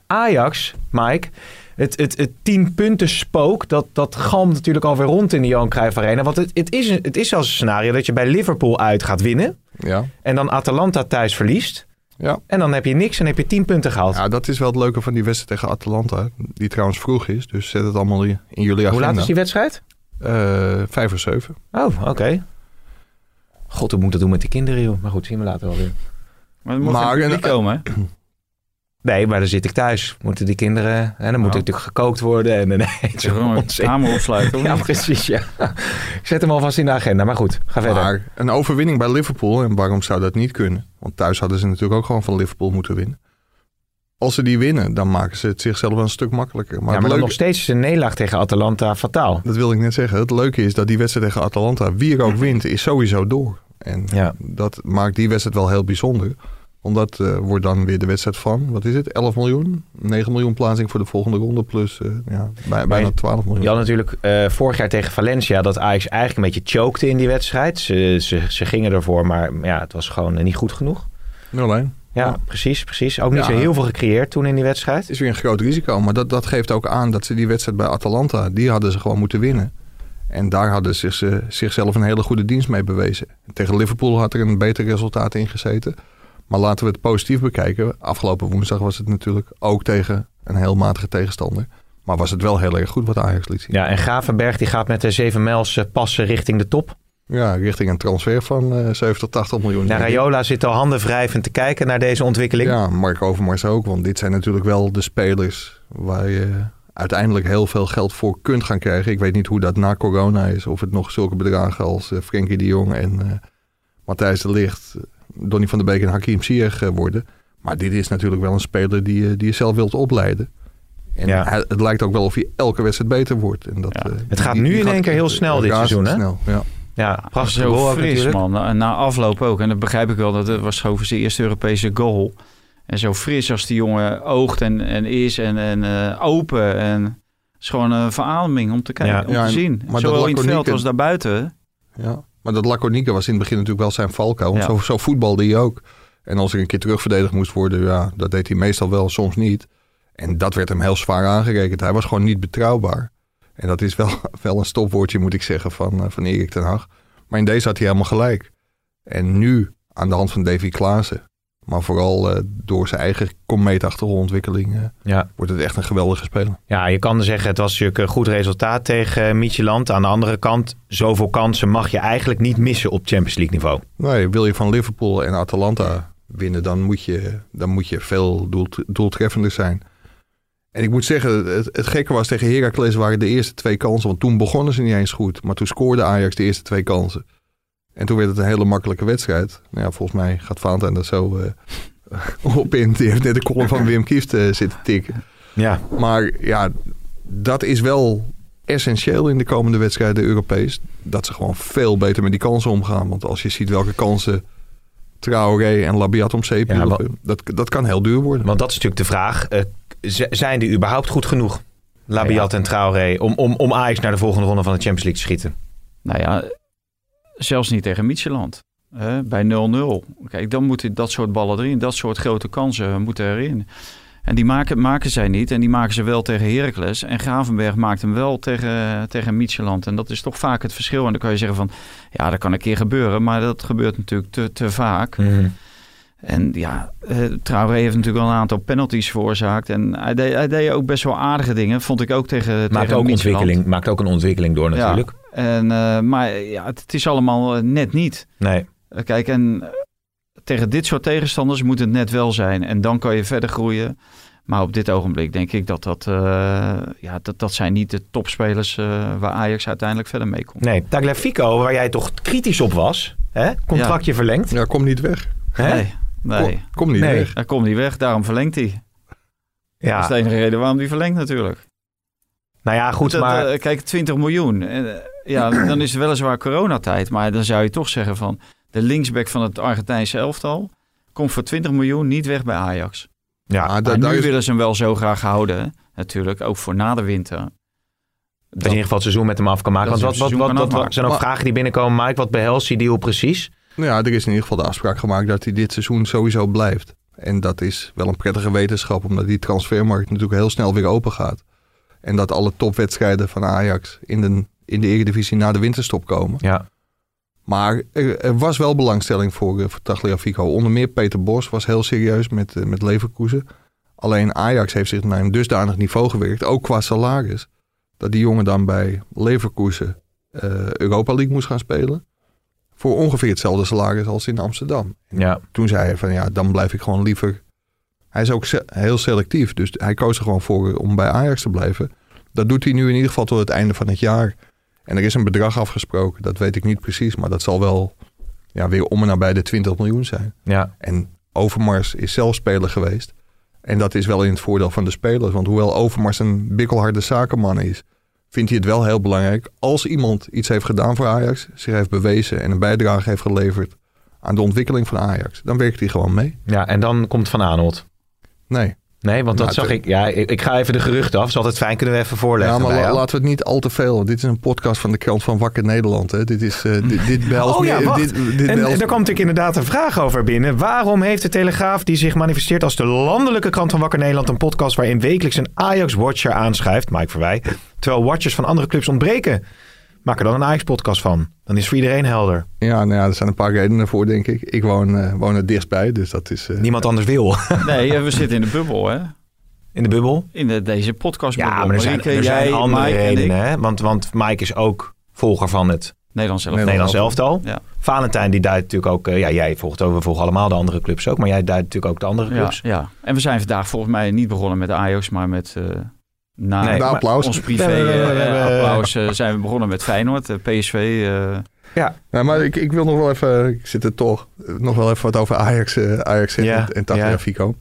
Ajax, Mike. Het, het, het tien punten spook, dat, dat galmt natuurlijk alweer rond in de Johan Cruijff Arena. Want het, het, is, een- het is zelfs een scenario dat je bij Liverpool uit gaat winnen. Ja. En dan Atalanta thuis verliest. Ja. En dan heb je niks en heb je tien punten gehaald. ja, dat is wel het leuke van die wedstrijd tegen Atalanta. Die trouwens vroeg is. Dus zet het allemaal in jullie agenda. Hoe laat is die wedstrijd? Eh, vijf of zeven. Oh, oké. God, hoe moet dat doen met de kinderen, joh. Maar goed, zien we later wel weer. Maar er moet Maar- geen publiek komen, hè? Nee, maar dan zit ik thuis. Moeten die kinderen... En dan moet Ja. natuurlijk gekookt worden. En, nee, het is Gewoon een onzin. kamer opsluiten, Ja, niet? precies, ja. Ik zet hem alvast in de agenda. Maar goed, ga verder. Maar een overwinning bij Liverpool. En waarom zou dat niet kunnen? Want thuis hadden ze natuurlijk ook gewoon van Liverpool moeten winnen. Als ze die winnen, dan maken ze het zichzelf wel een stuk makkelijker. Maar, ja, maar leuke, nog steeds is een nederlaag tegen Atalanta fataal. dat wil ik net zeggen. Het leuke is dat die wedstrijd tegen Atalanta, wie er ook wint, is sowieso door. En Ja. dat maakt die wedstrijd wel heel bijzonder. Omdat eh wordt dan weer de wedstrijd van, wat is het, 11 miljoen? 9 miljoen plaatsing voor de volgende ronde. Plus eh, ja, bij, bijna 12 miljoen. Je had natuurlijk eh, vorig jaar tegen Valencia dat Ajax eigenlijk een beetje chokte in die wedstrijd. Ze, ze, ze gingen ervoor, maar ja, het was gewoon niet goed genoeg. 0-1. Ja, precies, precies. Ook niet zo heel veel gecreëerd toen in die wedstrijd. Het is weer een groot risico. Maar dat, dat geeft ook aan dat ze die wedstrijd bij Atalanta, die hadden ze gewoon moeten winnen. En daar hadden ze zich, zichzelf een hele goede dienst mee bewezen. Tegen Liverpool had er een beter resultaat in gezeten. Maar laten we het positief bekijken. Afgelopen woensdag was het natuurlijk ook tegen een heel matige tegenstander. Maar was het wel heel erg goed wat Ajax liet zien. Ja, en Gravenberg die gaat met de 7 mijls eh, passen richting de top. Ja, richting een transfer van eh 70, 80 miljoen. Ja, Rayola zit al handen wrijvend te kijken naar deze ontwikkeling. Ja, Mark Overmars ook. Want dit zijn natuurlijk wel de spelers waar je uiteindelijk heel veel geld voor kunt gaan krijgen. Ik weet niet hoe dat na corona is. Of het nog zulke bedragen als eh, Frenkie de Jong en eh, Matthijs de Ligt, eh, Donny van der Beek en Hakim Ziyech worden. Maar dit is natuurlijk wel een speler die, je- die je zelf wilt opleiden. En Ja. het lijkt ook wel of hij elke wedstrijd beter wordt. En dat, Ja. Het gaat die- nu die in één keer heel snel dit seizoen, hè? razendsnel, Ja. Ja, prachtig Zo goal ook fris, natuurlijk. man. Na, na afloop ook. En dat begrijp ik wel. Dat het was over zijn eerste Europese goal. En zo fris als die jongen oogt en, en is en, en eh, open. En het is gewoon een verademing om te kijken, Ja. om Ja, te en- zien. maar Zowel in het veld als daarbuiten. Ja, maar dat laconieke was in het begin natuurlijk wel zijn valkuil. Want Ja. zo, zo voetbalde hij ook. En als er een keer terugverdedigd moest worden, ja, dat deed hij meestal wel, soms niet. En dat werd hem heel zwaar aangerekend. Hij was gewoon niet betrouwbaar. En dat is wel, wel een stopwoordje, moet ik zeggen, van, eh, van Erik ten Hag. Maar in deze had hij helemaal gelijk. En nu, aan de hand van Davy Klaassen, maar vooral eh, door zijn eigen komeetachtige ontwikkeling, eh, Ja. wordt het echt een geweldige speler. Ja, je kan zeggen het was natuurlijk een goed resultaat tegen uh, Midtjylland. Aan de andere kant, zoveel kansen mag je eigenlijk niet missen op Champions League niveau. Nee, wil je van Liverpool en Atalanta winnen, dan moet je, dan moet je veel doelt, doeltreffender zijn. En ik moet zeggen, het, het gekke was tegen Heracles waren de eerste twee kansen. Want toen begonnen ze niet eens goed. Maar toen scoorde Ajax de eerste twee kansen. En toen werd het een hele makkelijke wedstrijd. Nou ja, volgens mij gaat Valentijn er zo eh, op in. Die heeft net de column van Wim Kieft eh, zitten tikken. Ja. Maar ja, dat is wel essentieel in de komende wedstrijden Europees. Dat ze gewoon veel beter met die kansen omgaan. Want als je ziet welke kansen Traoré en Labiat om zeep Ja, dat, dat kan heel duur worden. Want dat is natuurlijk de vraag. z- zijn die überhaupt goed genoeg? Labiat en Traoré. Om, om, om Ajax naar de volgende ronde van de Champions League te schieten. Nou ja, zelfs niet tegen Micheland. Bij 0-0. Kijk, dan moeten dat soort ballen erin. Dat soort grote kansen moeten erin. En die maken, maken zij niet. En die maken ze wel tegen Heracles. En Gravenberg maakt hem wel tegen, tegen Micheland. En dat is toch vaak het verschil. En dan kan je zeggen van... Ja, dat kan een keer gebeuren. Maar dat gebeurt natuurlijk te, te vaak. En ja, eh, Traoré heeft natuurlijk wel een aantal penalties veroorzaakt. En hij deed, hij deed ook best wel aardige dingen. Vond ik ook tegen, Maakt tegen ook, ontwikkeling, maakt ook een ontwikkeling door natuurlijk. Ja, en, eh, maar ja, het, het is allemaal eh, net niet. Nee. Kijk, en tegen dit soort tegenstanders moet het net wel zijn. En dan kan je verder groeien. Maar op dit ogenblik denk ik dat dat... eh, ja, dat, dat zijn niet de topspelers eh, waar Ajax uiteindelijk verder mee komt. Nee, Tagliafico, waar jij toch kritisch op was. Hè? Contractje verlengd. Ja, kom niet weg. Hè? Nee, nee. Kom, kom niet Nee. weg. Hij komt niet weg, daarom verlengt hij. Ja. Dat is de enige reden waarom hij verlengt natuurlijk. Nou ja, goed, Dat, maar... eh, kijk, 20 miljoen. Eh, ja, dan is het weliswaar coronatijd. Maar dan zou je toch zeggen van... De linksback van het Argentijnse elftal... komt voor 20 miljoen niet weg bij Ajax. ja, da- Maar nu is- willen ze hem wel zo graag houden. Natuurlijk, ook voor na de winter. dat je in ieder geval het seizoen met hem af kan maken. Want wat, wat, wat, zijn ook vragen die binnenkomen, Mike? Wat behelst die deal precies? Nou ja, er is in ieder geval de afspraak gemaakt dat hij dit seizoen sowieso blijft. En dat is wel een prettige wetenschap, omdat die transfermarkt natuurlijk heel snel weer open gaat. En dat alle topwedstrijden van Ajax in de, in de Eredivisie na de winterstop komen. Ja. Maar er, er was wel belangstelling voor, eh, voor Tagliafico. Onder meer Peter Bos was heel serieus met, eh, met Leverkusen. Alleen Ajax heeft zich naar een dusdanig niveau gewerkt, ook qua salaris. Dat die jongen dan bij Leverkusen eh, Europa League moest gaan spelen. Voor ongeveer hetzelfde salaris als in Amsterdam. Ja. Toen zei hij van ja, dan blijf ik gewoon liever... Hij is ook se- heel selectief, dus hij koos er gewoon voor om bij Ajax te blijven. Dat doet hij nu in ieder geval tot het einde van het jaar. En er is een bedrag afgesproken, dat weet ik niet precies. Maar dat zal wel ja, weer om en nabij de 20 miljoen zijn. Ja. En Overmars is zelf speler geweest. En dat is wel in het voordeel van de spelers. Want hoewel Overmars een bikkelharde zakenman is... vindt hij het wel heel belangrijk... als iemand iets heeft gedaan voor Ajax... zich heeft bewezen en een bijdrage heeft geleverd... aan de ontwikkeling van Ajax... dan werkt hij gewoon mee. ja, en dan komt Van Aanholt. Nee. Nee, want dat Nou, zag ik. Ja, ik, ga even de geruchten af. Is altijd fijn, kunnen we even voorleggen. Ja, maar la- laten we het niet al te veel... Dit is een podcast van de krant van Wakker Nederland. Hè. Dit, is, eh, dit, dit Oh ja, wacht. dit, dit en, behelst- en daar kwam natuurlijk inderdaad een vraag over binnen. Waarom heeft de Telegraaf, die zich manifesteert als de landelijke krant van Wakker Nederland, een podcast waarin wekelijks een Ajax-watcher aanschuift, Mike Verwij, terwijl watchers van andere clubs ontbreken? Maak er dan een Ajax-podcast van. Dan is voor iedereen helder. Ja, nou ja, er zijn een paar redenen voor, denk ik. Ik woon, eh, woon er dichtstbij, dus dat is... eh, Niemand anders wil. Nee, eh, we zitten in de bubbel, hè? In de bubbel? In de, deze podcast. Ja, maar er zijn, Marieke, er zijn jij, andere Mike en ik. redenen. Hè? Want, want Mike is ook volger van het Nederlands zelf. Nederlands elftal. Ja. Valentijn die duidt natuurlijk ook... eh, ja, jij volgt ook, we volgen allemaal de andere clubs ook. Maar jij duidt natuurlijk ook de andere Ja, clubs. ja, en we zijn vandaag volgens mij niet begonnen met de Ajax, maar met... eh na Nee, applaus. ons privé eh, applaus eh, zijn we begonnen met Feyenoord, eh, PSV. eh, Ja, Ja, maar ik, ik wil nog wel even, ik zit er toch, nog wel even wat over Ajax, eh, Ajax zeggen Ja, en, en Tagliafico.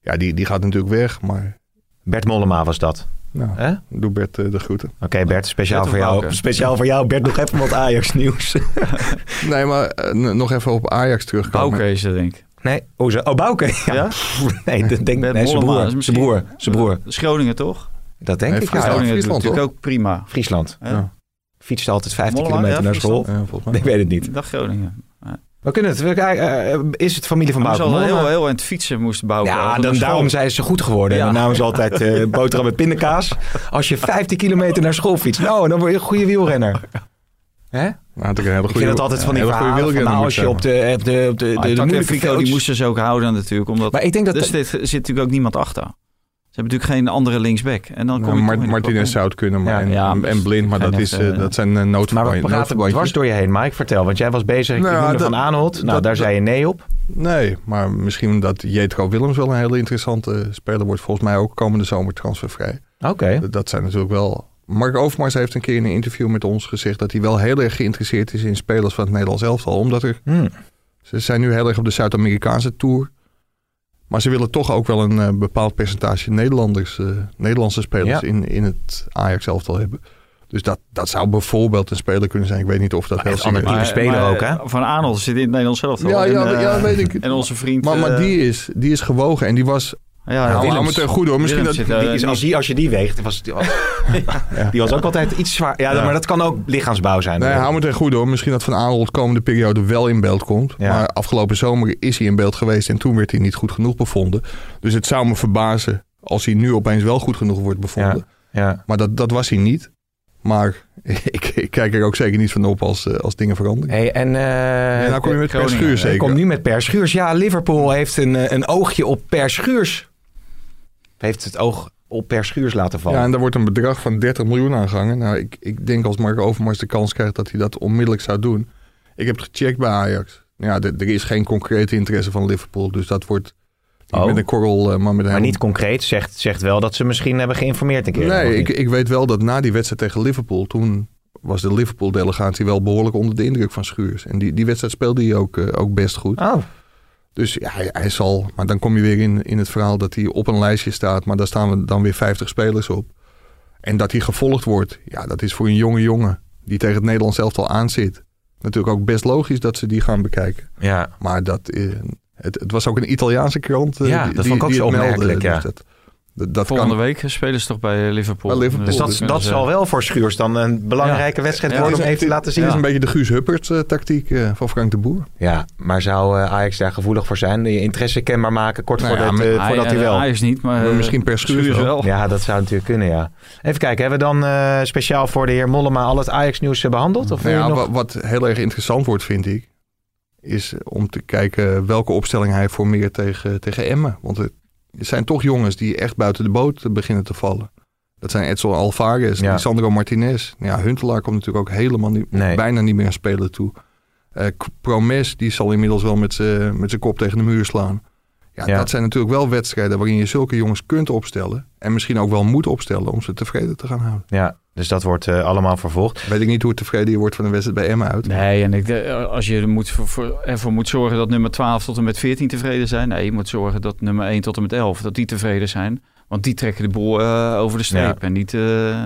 Ja, die, die gaat natuurlijk weg, maar Bert Mollema was dat. nou, Hè? doe Bert eh, de groeten. Oké, Bert, speciaal Bert voor jou. Speciaal voor jou, Bert, nog even wat Ajax-nieuws. Nee, maar eh, nog even op Ajax terugkomen. Bouke is het, denk ik. nee, oh, ze, oh Bouke. Ja. Ja? Nee, dat denk Bert nee, zijn Mollema broer. Zijn broer. Zijn broer. Groningen, toch? Dat denk Nee, ik. Friesland. Ja. Friesland, natuurlijk ook prima. Friesland. Ja. Fietste altijd 15 Mollema, kilometer ja, naar school. Ja. Ik weet het niet. Dag Groningen. We kunnen het. we- eh, eh, is het familie van Bouke ze al heel, heel aan het fietsen moest bouwen. Ja, dan, daarom zijn ze goed geworden. En Ja. dan namen ze altijd eh boterham met pindakaas. Als je 15 kilometer naar school fietst, nou, dan word je een goede wielrenner. Hè? Nou, ik een hele Ik goede, vind het altijd van die een hele goede verhalen van, wielrenner, nou, als ik je op de, op de, op de, de, Ah, de, moeilijke die moesten ze ook houden natuurlijk. Omdat Maar ik denk dat... er zit, zit natuurlijk ook niemand achter. Ze hebben natuurlijk geen andere linksback. En dan kom Nou, je Martinez zou het kunnen, maar Ja, en, ja, en, en blind, maar dat, is, echte, eh, dat zijn uh, Maar we praten dwars door je heen, Mike. Vertel, want jij was bezig. Ik Nou, Van Aanholt. Nou, dat- daar zei je nee op. Nee, maar misschien dat Jetro Willems wel een hele interessante speler wordt. Volgens mij ook komende zomer transfervrij. Oké. Dat- Dat zijn natuurlijk wel... Mark Overmars heeft een keer in een interview met ons gezegd... dat hij wel heel erg geïnteresseerd is in spelers van het Nederlands elftal. Omdat er... Hmm. Ze zijn nu heel erg op de Zuid-Amerikaanse tour. Maar ze willen toch ook wel een eh, bepaald percentage Nederlanders, eh, Nederlandse spelers Ja. in, in het Ajax elftal hebben. Dus dat, dat zou bijvoorbeeld een speler kunnen zijn. Ik weet niet of dat heel echt ander serieus type is. speler ook, hè? Van Arnold zit in het Nederlands zelf. Ja, ja, en, ja, eh, weet ik. En onze vriend... Maar, maar eh, die, is, die is gewogen en die was... ja, nou, ten goede hoor. Misschien Willems dat, zit, eh, Die is, als, die, als je die weegt, was die, die was ook altijd iets zwaar. Ja, Ja. maar dat kan ook lichaamsbouw zijn. Nee, hou me ten goede hoor. Misschien dat Van Aanholt komende periode wel in beeld komt. Ja. Maar afgelopen zomer is hij in beeld geweest en toen werd hij niet goed genoeg bevonden. Dus het zou me verbazen als hij nu opeens wel goed genoeg wordt bevonden. Ja. Maar dat, dat was hij niet. Maar ik, ik kijk er ook zeker niet van op als, eh, als dingen veranderen. Hey, en, eh, en nou kom je met Per Groningen. Schuur Ik zeker. kom nu met Per Schuurs. Ja, Liverpool heeft een, eh, een oogje op Per Schuurs. Heeft het oog op Per Schuurs laten vallen. Ja, en daar wordt een bedrag van 30 miljoen aan gehangen. Nou, ik, ik denk als Mark Overmars de kans krijgt dat hij dat onmiddellijk zou doen. Ik heb het gecheckt bij Ajax. Ja, er, is geen concrete interesse van Liverpool. Dus dat wordt Oh. met een korrel, eh, maar met een maar niet concreet. Zegt, zegt wel dat ze misschien hebben geïnformeerd een keer. Nee, ik, ik weet wel dat na die wedstrijd tegen Liverpool... toen was de Liverpool-delegatie wel behoorlijk onder de indruk van Schuurs. En die, die wedstrijd speelde hij ook, eh, ook best goed. Oh, Dus ja, hij, hij zal... Maar dan kom je weer in, in het verhaal dat hij op een lijstje staat... maar daar staan we dan weer 50 spelers op. En dat hij gevolgd wordt, ja, dat is voor een jonge jongen... die tegen het Nederlands elftal aanzit... natuurlijk ook best logisch dat ze die gaan bekijken. ja. Maar dat, eh, het, het was ook een Italiaanse krant eh, Ja, die, dat die, vond ik ook die zo het meldde. opmerkelijk, ja. Dus dat, dat, dat Volgende kan, week spelen ze toch bij Liverpool. Bij Liverpool. Dus dat, Dus, dat eh, zal wel voor Schuurs dan een belangrijke Ja. wedstrijd Ja. worden om even te laten zien. Het is een beetje de Guus Huppert eh, tactiek eh, van Frank de Boer. Ja, maar zou eh, Ajax daar gevoelig voor zijn? Je interesse kenbaar maken kort Nou ja, voordat, eh, voordat hij eh, wel... Ajax niet, maar... Maar eh, misschien per Schuurs Schuurs wel. wel. Ja, dat zou natuurlijk kunnen, ja. Even kijken, hebben we dan eh, speciaal voor de heer Mollema al het Ajax-nieuws eh, behandeld? Of Nou ja, nog... wat, wat heel erg interessant wordt, vind ik, is om te kijken welke opstelling hij formeert tegen, tegen Emmen. Want het zijn toch jongens die echt buiten de boot beginnen te vallen. Dat zijn Edson Alvarez, Ja. Sandro Martinez. Ja, Huntelaar komt natuurlijk ook helemaal niet, Nee. bijna niet meer aan spelen toe. Eh, Promes, die zal inmiddels wel met zijn met zijn kop tegen de muur slaan. Ja, Ja. dat zijn natuurlijk wel wedstrijden waarin je zulke jongens kunt opstellen. En misschien ook wel moet opstellen om ze tevreden te gaan houden. Ja, dus dat wordt eh, allemaal vervolgd. Weet ik niet hoe tevreden je wordt van een wedstrijd bij Emmen uit. Nee, en ik, eh, als je er moet voor, voor, ervoor moet zorgen dat nummer 12 tot en met 14 tevreden zijn. Nee, je moet zorgen dat nummer 1 tot en met 11 dat die tevreden zijn. Want die trekken de boel eh, over de streep. Ja. En niet... eh,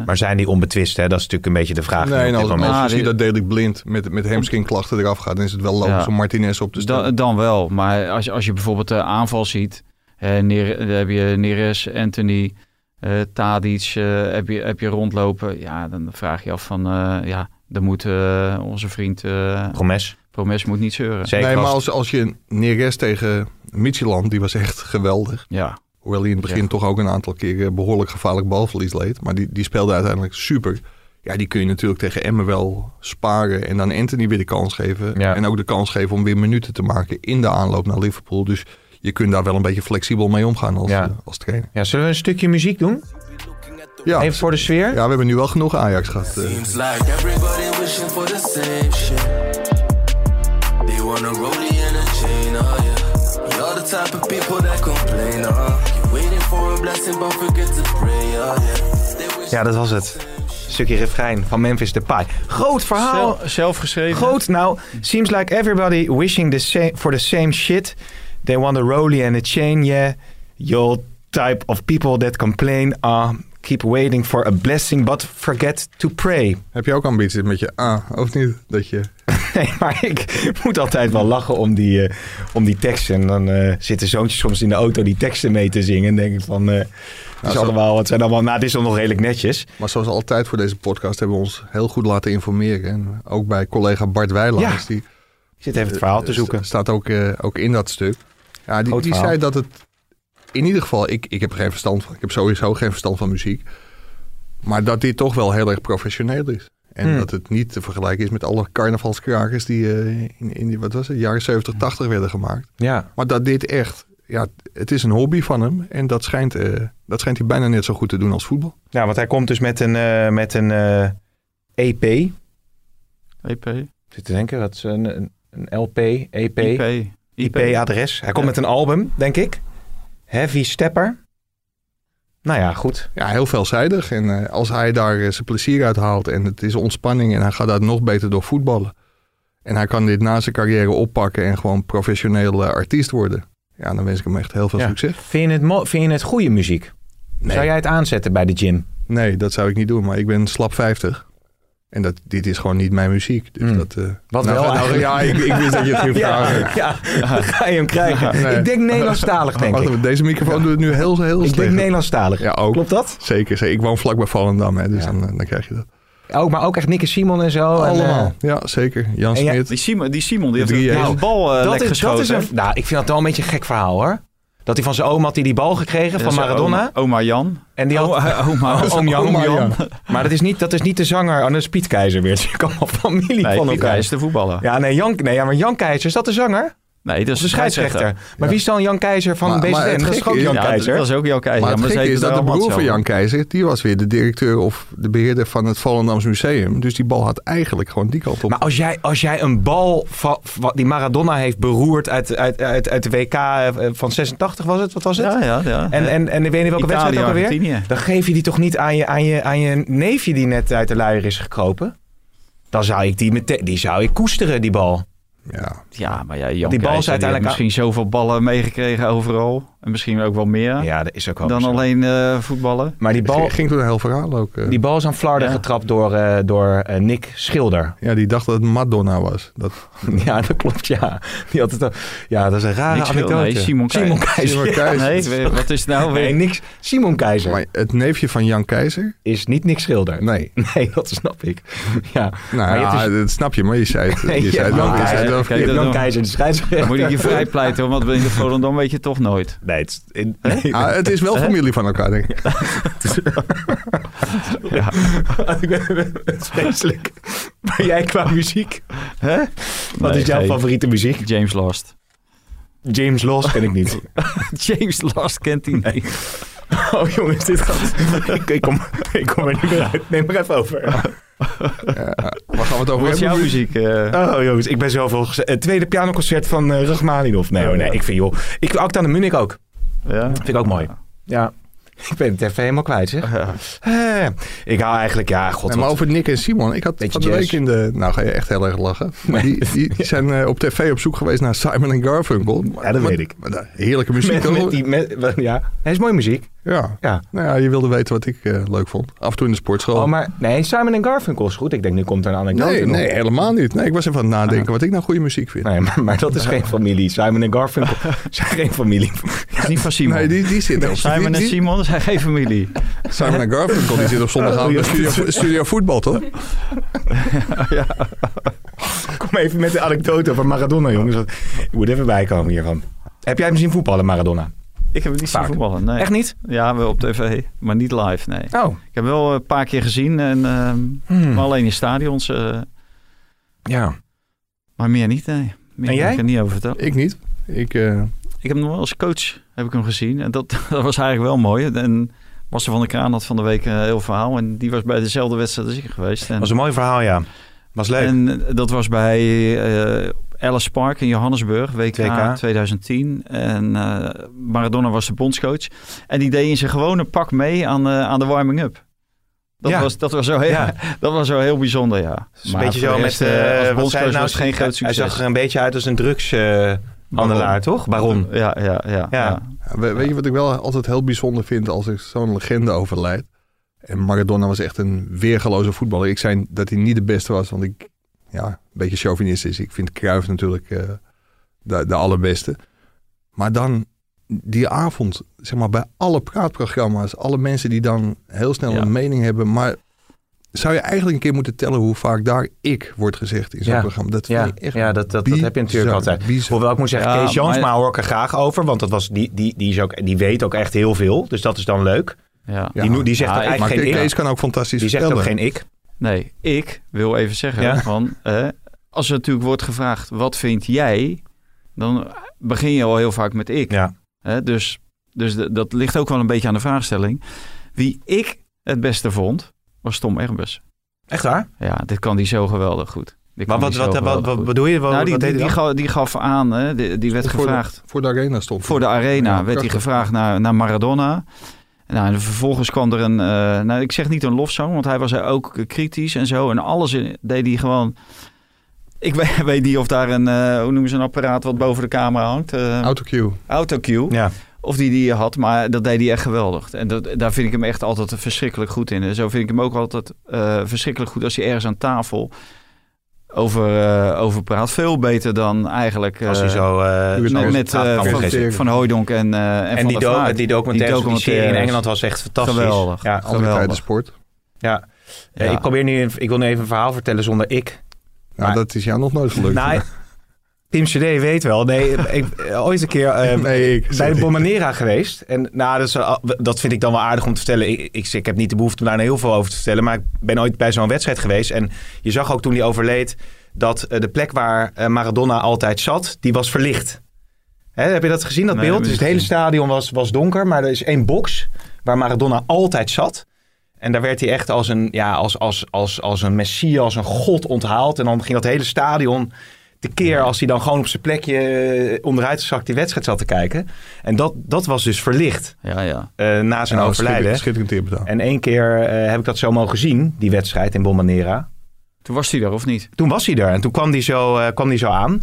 Maar zijn die onbetwist? Hè? Dat is natuurlijk een beetje de vraag. Nee, als, moment- als je Ah, dat Delik Blind met, met hamstringklachten eraf gaat, dan is het wel logisch Ja. om Martinez op te stellen. dan, dan wel. Maar als je, als je bijvoorbeeld de aanval ziet. eh, Neer, dan heb je Neres, Anthony, eh Tadic. eh, heb, je, heb je rondlopen. Ja, dan vraag je af van... eh, ja, dan moet onze vriend eh Promes. Promes moet niet zeuren. Zeker nee, maar als- als, je Neres tegen Midtjylland, die was echt geweldig. Ja, Hoewel hij in het begin Ja. toch ook een aantal keer behoorlijk gevaarlijk balverlies leed. Maar die, die speelde uiteindelijk super. Ja, die kun je natuurlijk tegen Emmen wel sparen. En dan Anthony weer de kans geven. Ja. En ook de kans geven om weer minuten te maken in de aanloop naar Liverpool. Dus je kunt daar wel een beetje flexibel mee omgaan als, Ja. eh, als trainer. Ja, zullen we een stukje muziek doen? Ja, Even voor de sfeer? ja, we hebben nu wel genoeg Ajax gehad. eh. Seems like everybody wishing for the same shit. They want a chain, oh yeah. You're the type of people that complain, uh. You're waiting for a blessing, but forget to pray, oh yeah. Ja, dat was het. Stukje refrein van Memphis Depay. Groot verhaal. Zelf, zelf geschreven. Groot. Nou, seems like everybody wishing the same for the same shit. They want a rollie and a chain, yeah. You're type of people that complain, uh, keep waiting for a blessing, but forget to pray. Heb je ook ambities met je A, of niet? Dat je... Nee, maar ik moet altijd wel lachen om die, eh, om die teksten. En dan eh, zitten zoontjes soms in de auto die teksten mee te zingen. En denk ik van, eh, het, is zo- allemaal, het zijn allemaal, nou, het is nog redelijk netjes. Maar zoals altijd voor deze podcast hebben we ons heel goed laten informeren. En ook bij collega Bart Wijlaars. Ja. Die Ik zit even het verhaal te zoeken. st- Staat ook, ook in dat stuk. Ja, die, die zei dat het... In ieder geval, ik, ik heb geen verstand van. Ik heb sowieso geen verstand van muziek. Maar dat dit toch wel heel erg professioneel is. En Hmm. dat het niet te vergelijken is met alle carnavalskrakers die eh, in, in die, wat was het, jaren 70, 80 werden gemaakt. Ja, Maar dat dit echt ja, het is een hobby van hem. En dat schijnt, eh, dat schijnt hij bijna net zo goed te doen als voetbal. Ja, want hij komt dus met een, eh, met een eh, EP. EP. Ik zit te denken, dat is een, een, een LP, EP, IP. IP-adres. Hij komt met een album, denk ik. Heavy Stepper. Nou ja, goed. Ja, heel veelzijdig. En eh, als hij daar eh, zijn plezier uit haalt en het is ontspanning en hij gaat daar nog beter door voetballen. En hij kan dit na zijn carrière oppakken en gewoon professioneel artiest worden. Ja, dan wens ik hem echt heel veel Ja. succes. Vind je het, vind je het goede muziek? Zou jij het aanzetten bij de gym? Nee, dat zou ik niet doen. Maar ik ben slap 50. En dat, dit is gewoon niet mijn muziek. Dus dat, eh, Hmm. Wat nou, wel nou, eigenlijk. Ja, ik, ik wist dat je het ging Ja, vragen. ja, dan ga je hem krijgen. Nee. Ik denk Nederlandstalig, denk Wacht ik. deze microfoon doet het nu heel, heel Ik denk Nederlandstalig. Ja, ook. Klopt dat? Zeker, zeker. Ik woon vlak bij Volendam, hè, dus dan, eh, dan krijg je dat. Ook, maar ook echt Nick en Simon en zo. En, Allemaal. eh, Ja, zeker. Jan En Smit. Die Simon, die, Simon, die heeft een, bal eh dat, lek is, dat is een, nou, ik vind dat wel een beetje een gek verhaal hoor. Dat hij van zijn oom had hij die bal gekregen van Ja, Maradona. Oma, oma Jan. En die had... Oma, Oom Jan. Oma Jan. Maar dat is, niet, dat is niet de zanger. Oh, dat is Piet Keizer weer. Ik allemaal familie Nee, van Piet elkaar. Hij is de voetballer. Ja, nee, Jan, nee, ja, maar Jan Keizer, is dat de zanger? Nee, dat is de scheidsrechter. Maar wie is dan Jan Keizer van Maar- BZN? maar het dat is ook Jan Ja, Keizer. dat is ook Jan Keizer. Maar het Ja, is dat de broer van Jan. Keizer, die was weer de directeur of de beheerder van het Volendams Museum. Dus die bal had eigenlijk gewoon die kant op. Maar als jij, als jij een bal va- va- die Maradona heeft beroerd uit, uit, uit, uit de WK eh, van 86 was het? Wat was het? Ja, ja, ja. En, en, en ik weet niet welke Italië, wedstrijd ook alweer. Argentinië. Dan geef je die toch niet aan je, aan, je, aan je neefje die net uit de luier is gekropen? Dan zou ik die meteen, die zou ik koesteren, die bal. Ja. Ja, maar ja, Jan Die bal is Keizer, die uiteindelijk misschien zoveel ballen meegekregen overal. En misschien ook wel meer Ja, dat is ook wel dan zo. alleen eh, voetballen. Maar die bal, Ging, ging toen een heel verhaal ook. eh. die bal is aan Flarden Ja. getrapt door, eh, door Nick Schilder. ja, die dacht dat het Madonna was. Dat, Ja, dat klopt, ja. Die had het, al- ja, dat is een rare Nick anekdote. nee, Simon Simon Keizer. Keizer. Simon Keizer. Nee, wat is nou Nee, weer? niks. Simon Keizer maar het neefje van Jan Keizer? is niet Nick Schilder. Nee. Nee, dat snap ik. Ja. Nou Maar ja, dus- dat snap je, maar je zei het. Nee, je zei het wel, Je. Kijk, Jan dan- Keizer, de scheidsrechter. Dan moet ik je vrij pleiten, want in de Volendam weet je toch nooit. Nee, het, is- in- nee. Ja, het is wel familie van elkaar, denk ik. Ja. Ik ben- Het is vreselijk. Maar jij qua muziek? Hè? Wat Nee, is jouw geen- favoriete muziek? James Lost. James Lost ken ik niet. James Lost kent hij niet. Oh jongens, dit gaat... ik, ik, kom, ik kom er niet meer uit. Neem maar even over. Ja, waar gaan we het over Wat is jouw muziek? eh? Oh jongens, ik ben zoveel... Het tweede pianoconcert van uh, Rachmaninoff. Nee, hoor, nee, ik vind joh... Ik vind Acta de Munich ook. ja? Vind ik ook mooi. Ja. Ik ben het even helemaal kwijt, zeg. Eh, ik hou eigenlijk, ja, god. Nee, maar wat- over Nick en Simon. Ik had van de week in de... Nou ga je echt heel erg lachen. Maar die, die, die zijn eh, op tv op zoek geweest naar Simon en Garfunkel. Ja, dat Maar- weet ik. maar de heerlijke muziek. Met die, met, ja, hij is mooie muziek. Ja. Ja. Nou ja, je wilde weten wat ik eh, leuk vond. Af en toe in de sportschool. Oh, maar nee, Simon en Garfunkel is goed. Ik denk, nu komt er een anekdote nee, nee, helemaal niet. Nee, ik was even aan het nadenken wat ik nou goede muziek vind. Nee, maar, maar dat is geen familie. Simon en Garfunkel zijn geen familie. Dat is niet van Simon. Nee, die, die op Simon die- en Simon zijn geen familie. Simon en Garfunkel die zit op zondagavond bij studio, studio voetbal, toch? Kom even met de anekdote over Maradona, jongens. Ik moet even bijkomen hiervan. Heb jij hem zien voetballen, Maradona? Ik heb het niet zien Vaak. voetballen. Nee. Echt niet? Ja, wel op tv, maar niet live. Nee. Oh. Ik heb wel een paar keer gezien, en, ehm, Hmm. maar alleen in stadions. eh, Ja. maar meer niet, nee. Meer En jij? kan ik er niet over vertellen. Ik niet. Ik, eh, Ik heb hem nog wel als coach heb ik hem gezien. En dat, dat was eigenlijk wel mooi. En Marcel van der Kraan had van de week een heel verhaal. En die was bij dezelfde wedstrijd als ik geweest. En, was een mooi verhaal, ja. Was leuk. En dat was bij eh Alice Park in Johannesburg, WK, 2K. 2010. En eh, Maradona was de bondscoach. En die deed in zijn gewone pak mee aan, eh, aan de warming-up. Dat, Ja. was, dat, was zo heel, Ja. dat was zo heel bijzonder, ja. Een beetje zo met... als hij nou? was het geen groot Hij succes. zag er een beetje uit als een drugshandelaar, toch? Baron. Ja, ja, ja. Ja. ja. Ja, we- weet je wat ik wel altijd heel bijzonder vind als er zo'n legende overlijdt? En Maradona was echt een weergeloze voetballer. Ik zei dat hij niet de beste was, want ik, ja, een beetje chauvinistisch. Ik vind Cruijff natuurlijk eh, de, de allerbeste. Maar dan die avond, zeg maar bij alle praatprogramma's, alle mensen die dan heel snel Ja. een mening hebben. Maar zou je eigenlijk een keer moeten tellen hoe vaak daar ik wordt gezegd in zo'n Ja. programma? Dat Ja, vind ik echt ja dat, dat, dat heb je natuurlijk altijd. bizar. Hoewel ik moet zeggen, Ja, Kees Jansma maar- hoor ik er graag over. Want dat was, die, die, die, is ook, die weet ook echt heel veel. Dus dat is dan leuk. ja. Die, die zegt Ja, eigenlijk geen Kees ik. kan ook fantastisch Die zegt ook geen ik. Nee, ik wil even zeggen Ja. van... eh, als er natuurlijk wordt gevraagd, wat vind jij? Dan begin je al heel vaak met ik. Ja. Hè, dus dus de- dat ligt ook wel een beetje aan de vraagstelling. Wie ik het beste vond, was Tom Egbers. Echt waar? Ja, dit kan die zo geweldig goed. Dit Maar wat, wat, wat, bedoel je? Wat, Nou, die, wat die, die, gaf, die gaf aan, hè, die, die werd Voor de- gevraagd. voor de arena stond hij. Voor de arena Ja, werd hij gevraagd naar, naar Maradona. Nou, en vervolgens kwam er een, eh, nou, ik zeg niet een lofzang, want hij was er ook kritisch en zo. En alles in- deed hij gewoon. Ik weet, weet niet of daar een, eh, hoe noemen ze een apparaat wat boven de camera hangt? Eh, Autocue. autocue. Ja. Of die die had, maar dat deed hij echt geweldig. En dat, daar vind ik hem echt altijd verschrikkelijk goed in. En zo vind ik hem ook altijd verschrikkelijk goed als hij ergens aan tafel over, eh, over praat. Veel beter dan eigenlijk Als hij eh, zo... eh, met, met eh, van, van Hooijdonk en, eh en, en Van die, der do- Vaart. die documentaire, die, serie in. Engeland was echt fantastisch. Geweldig. Ja, geweldig. sport. ja. Eh, Ja. Ik probeer nu, ik wil nu even een verhaal vertellen zonder ik. Nou, Maar- dat is jou nog nooit gelukt. Nou, Team CD weet wel. Nee, ik eh, ooit een keer eh, nee, ik, bij de Bomanera geweest. En nou, dat, is, wel- dat vind ik dan wel aardig om te vertellen. Ik, ik, ik heb niet de behoefte om daar nou heel veel over te vertellen. Maar ik ben ooit bij zo'n wedstrijd geweest. En je zag ook toen hij overleed dat eh, de plek waar eh, Maradona altijd zat, die was verlicht. Hè, heb je dat gezien, dat Nee, beeld? Dus het hele stadion was, was donker, maar er is één box waar Maradona altijd zat. En daar werd hij echt als een, ja, als, als, als, als een messias, als een god onthaald. En dan ging dat hele stadion tekeer als hij dan gewoon op zijn plekje eh, onderuit gezakt die wedstrijd zat te kijken. En dat, dat was dus verlicht Ja, ja. eh, na zijn Nou, overlijden. schitterend. En één keer eh, heb ik dat zo mogen zien, die wedstrijd in Bombonera. Toen was hij er, of niet? Toen was hij er en toen kwam hij zo, eh, kwam hij zo aan.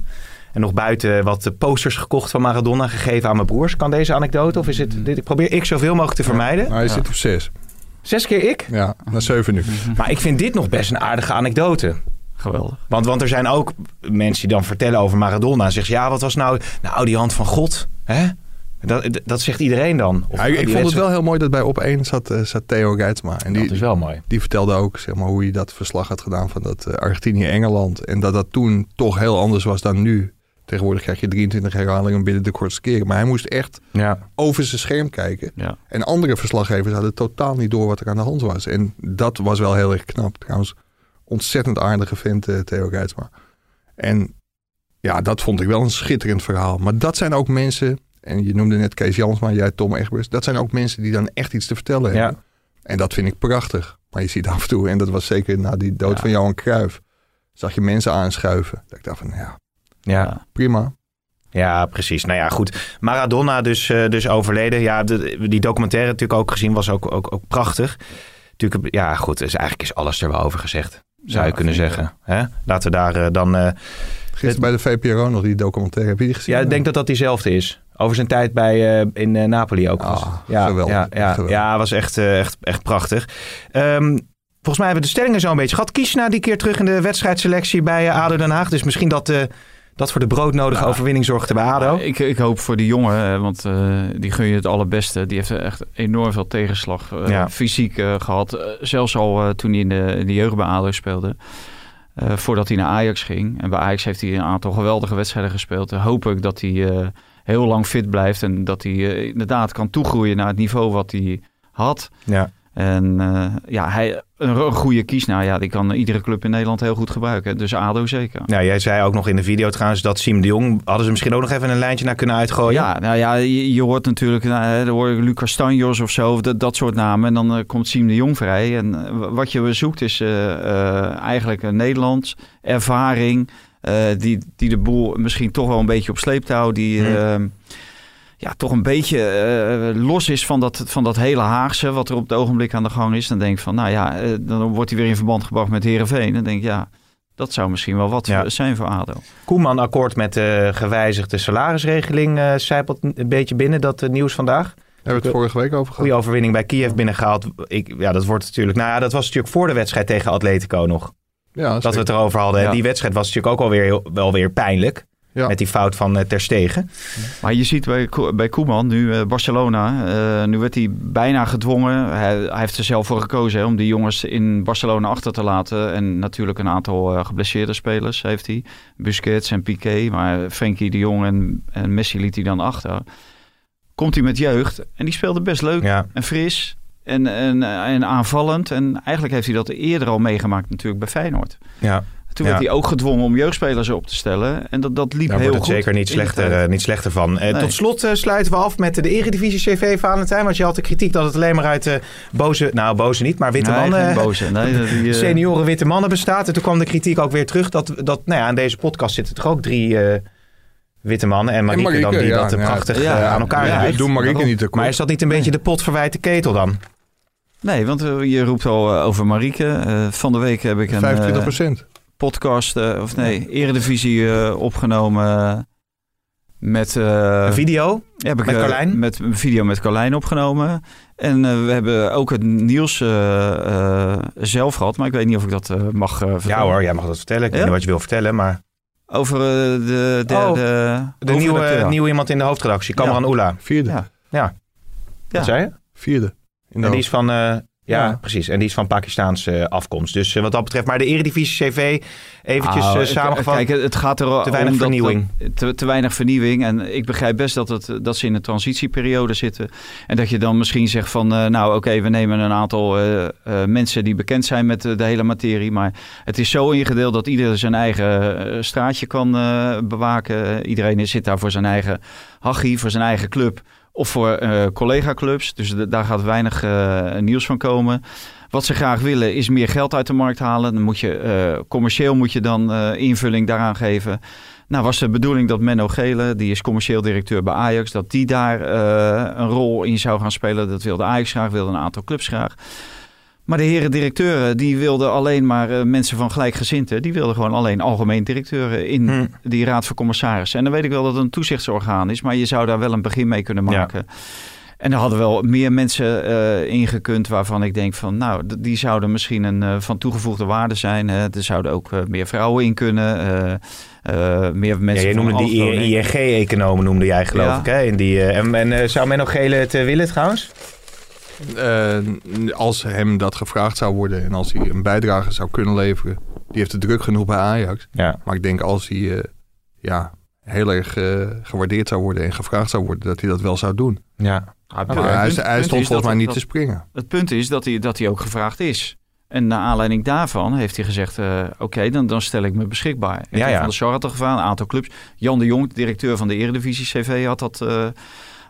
En nog buiten wat posters gekocht van Maradona gegeven aan mijn broers. Kan deze anekdote? Of is het, dit, ik probeer ik zoveel mogelijk te vermijden. Maar hij zit op zes. Zes keer ik. Ja, na zeven nu. Maar ik vind dit nog best een aardige anekdote. Geweldig. Want, want er zijn ook mensen die dan vertellen over Maradona. En zeggen ze, ja, wat was nou... Nou, die hand van God. Hè? Dat, dat zegt iedereen dan. Of Ja, ik, vond het wel heel mooi dat bij op één zat, eh, zat Theo Reitsma. En Dat die, is wel mooi. die vertelde ook zeg maar, hoe hij dat verslag had gedaan van dat eh, Argentinië-Engeland. En dat dat toen toch heel anders was dan nu. Tegenwoordig krijg je 23 herhalingen binnen de kortste keren. Maar hij moest echt Ja. over zijn scherm kijken. Ja. En andere verslaggevers hadden totaal niet door wat er aan de hand was. En dat was wel heel erg knap. Trouwens, ontzettend aardige vent, eh, Theo Reitsma. En ja, dat vond ik wel een schitterend verhaal. Maar dat zijn ook mensen, en je noemde net Kees Jansma, jij Tom Egbers. Dat zijn ook mensen die dan echt iets te vertellen Ja. hebben. En dat vind ik prachtig. Maar je ziet af en toe, en dat was zeker na die dood Ja. van Johan Cruijff, zag je mensen aanschuiven. Dat ik dacht van, ja, Ja. prima. Ja, precies. Nou ja, goed. Maradona dus, eh, dus overleden. Ja, de- die documentaire natuurlijk ook gezien was ook, ook, ook prachtig. Natuurlijk, ja, goed. Dus eigenlijk is alles er wel over gezegd. Zou Ja, je kunnen zeggen. Hè? Laten we daar eh, dan... eh, Gisteren bij de VPRO nog die documentaire. Heb je die gezien? ja, ik denk dat dat diezelfde is. Over zijn tijd bij, eh, in Napoli ook. was. Ah, ja, geweldig. Ja, ja, Geweldig. ja, was echt, echt, echt prachtig. Ehm, volgens mij hebben we de stellingen zo een beetje gehad. Kiesna die keer terug in de wedstrijdselectie bij ADO Den Haag. Dus misschien dat, eh, dat voor de broodnodige Ja. overwinning zorgde bij ADO. Ik, ik hoop voor die jongen, want eh, die gun je het allerbeste. Die heeft echt enorm veel tegenslag eh, Ja. fysiek eh, gehad. Eh, zelfs al toen hij in de, in de jeugd bij ADO speelde. Voordat hij naar Ajax ging. En bij Ajax heeft hij een aantal geweldige wedstrijden gespeeld. Hoop ik dat hij heel lang fit blijft. En dat hij inderdaad kan toegroeien naar het niveau wat hij had. Ja. En eh, ja, hij, een, goede kiesnaar, ja, die kan iedere club in Nederland heel goed gebruiken. Dus ADO zeker. Nou, jij zei ook nog in de video trouwens dat Siem de Jong... hadden ze misschien ook nog even een lijntje naar kunnen uitgooien. Ja, nou ja, je, je hoort natuurlijk, nou, hoor je Lucas Stanjos of zo, dat, dat soort namen. En dan eh, komt Siem de Jong vrij. En eh, wat je zoekt is eigenlijk een Nederlands ervaring. die, die de boel misschien toch wel een beetje op sleeptouw. Die Hmm. Ja, toch een beetje eh, los is van dat, van dat hele Haagse wat er op het ogenblik aan de gang is. Dan denk ik van, nou ja, eh, dan wordt hij weer in verband gebracht met Herenveen. Dan denk ik, ja, dat zou misschien wel wat Ja. zijn voor ADO. Koeman akkoord met de gewijzigde salarisregeling eh zijpelt een beetje binnen dat nieuws vandaag. Hebben we het vorige week over gehad? Goede overwinning bij Kiev binnengehaald. Ik, ja, dat wordt natuurlijk. Nou ja, dat was natuurlijk voor de wedstrijd tegen Atletico nog. Ja, Dat we het erover hadden. Ja. die wedstrijd was natuurlijk ook alweer, wel weer pijnlijk. Ja. Met die fout van eh, Ter Stegen. Maar je ziet bij, bij Koeman, nu eh, Barcelona, eh, nu werd hij bijna gedwongen. Hij, hij heeft er zelf voor gekozen hè, om die jongens in Barcelona achter te laten. En natuurlijk een aantal eh, geblesseerde spelers heeft hij. Busquets en Piqué, maar Frenkie de Jong en, en Messi liet hij dan achter. Komt hij met jeugd en die speelde best leuk Ja. en fris en, en, en aanvallend. En eigenlijk heeft hij dat eerder al meegemaakt natuurlijk bij Feyenoord. Ja. Toen Ja. werd hij ook gedwongen om jeugdspelers op te stellen. En dat, dat liep Daar heel wordt het goed. zeker niet slechter, eh, niet slechter van. Eh, Nee. Tot slot eh, sluiten we af met de Eredivisie CV Valentijn. Want je had de kritiek dat het alleen maar uit eh, boze, nou boze niet, maar witte Nee, mannen, boze. Nee, die, senioren witte mannen bestaat. En toen kwam de kritiek ook weer terug dat, dat nou ja, aan deze podcast zitten toch ook drie eh, witte mannen. En Marieke, Marieke, dan die ja, dat ja. prachtig Ja, aan elkaar ja. Doe Marieke niet te Maar is dat niet een beetje de pot verwijt de ketel dan? Nee, want je roept al over Marieke. Eh, van de week heb ik een 25 eh, procent. Podcast, eh, of nee, Eredivisie eh, opgenomen met... eh, Een video? heb ik, met Carlijn? met een video met Carlijn opgenomen. En eh, we hebben ook het nieuws zelf gehad. Maar ik weet niet of ik dat eh, mag eh, vertellen. Ja hoor, jij mag dat vertellen. Ik weet Ja? niet wat je wil vertellen, maar... Over de derde Oh, De nieuwe, nieuwe iemand in de hoofdredactie, Kamran Oela. Vierde. Ja. Ja. Ja. Wat zei je? Vierde. In de En die is van, eh, ja, Ja. precies. En die is van Pakistaanse eh, afkomst. Dus eh, wat dat betreft, maar de Eredivisie CV, eventjes Nou, eh, samengevat. Kijk, het gaat er Te weinig om vernieuwing. dat- te, te weinig vernieuwing. En ik begrijp best dat, het, dat ze in een transitieperiode zitten. En dat je dan misschien zegt van... nou, oké, we nemen een aantal mensen die bekend zijn met de, hele materie. Maar het is zo ingedeeld dat ieder zijn eigen straatje kan bewaken. Iedereen zit daar voor zijn eigen hachie, voor zijn eigen club... Of voor eh collega-clubs. Dus daar gaat weinig eh, nieuws van komen. Wat ze graag willen is meer geld uit de markt halen. Dan moet je eh, commercieel moet je dan invulling daaraan geven. Nou was de bedoeling dat Menno Gele, die is commercieel directeur bij Ajax, dat die daar een rol in zou gaan spelen. Dat wilde Ajax graag, wilde een aantal clubs graag. Maar de heren directeuren, die wilden alleen maar eh, mensen van gelijkgezinten. Die wilden gewoon alleen algemeen directeuren in Hm. die raad van commissarissen. En dan weet ik wel dat het een toezichtsorgaan is, maar je zou daar wel een begin mee kunnen Ja. maken. En er hadden wel meer mensen eh ingekund waarvan ik denk van, nou, die zouden misschien een eh, van toegevoegde waarde zijn. Hè. Er zouden ook meer vrouwen in kunnen. meer Ja, mensen je van noemde die. ING-economen, noemde jij geloof Ja. ik. Hè? In die, en en zou Menno Gele het willen trouwens? Eh, als hem dat gevraagd zou worden en als hij een bijdrage zou kunnen leveren, die heeft het druk genoeg bij Ajax. Ja. Maar ik denk als hij eh, ja, heel erg eh, gewaardeerd zou worden en gevraagd zou worden, dat hij dat wel zou doen. Ja. Maar hij, punt- hij punt stond volgens mij niet dat- te springen. Het punt is dat hij, dat hij ook gevraagd is. En naar aanleiding daarvan heeft hij gezegd: eh, Oké, dan, dan stel ik me beschikbaar. En Ja, ja. Van de Sar had gevraagd, een aantal clubs. Jan de Jong, de directeur van de Eredivisie CV, had dat eh,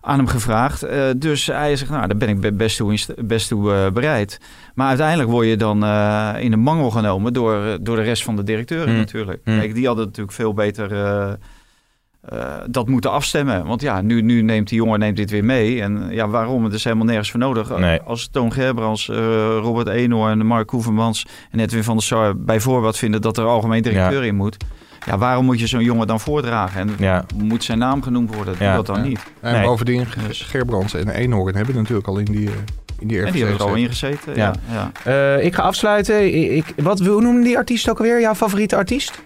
aan hem gevraagd. Eh, dus hij zegt: Nou, daar ben ik be- best toe, best toe eh, bereid. Maar uiteindelijk word je dan eh, in de mangel genomen door, door de rest van de directeuren Hmm. natuurlijk. Hmm. Kijk, die hadden natuurlijk veel beter. dat moeten afstemmen. Want ja, nu, nu neemt die jongen neemt dit weer mee. En ja, waarom? Het is helemaal nergens voor nodig. Nee. Als Toon Gerbrands, Robert Eenhoorn, Mark Hoevermans en Edwin van der Sar bijvoorbeeld vinden dat er algemeen directeur in moet. Ja, waarom moet je zo'n jongen dan voordragen? En Ja. moet zijn naam genoemd worden? Doe dat dan Ja. niet. En Nee. bovendien, Dus- Gerbrands en Eenhoorn hebben natuurlijk al in die, eh, in die En die hebben er al gezeten. in gezeten. Ja. Ja. Ja. Eh, ik ga afsluiten. Ik, ik- wat, hoe noemde die artiest ook alweer? Jouw favoriete artiest?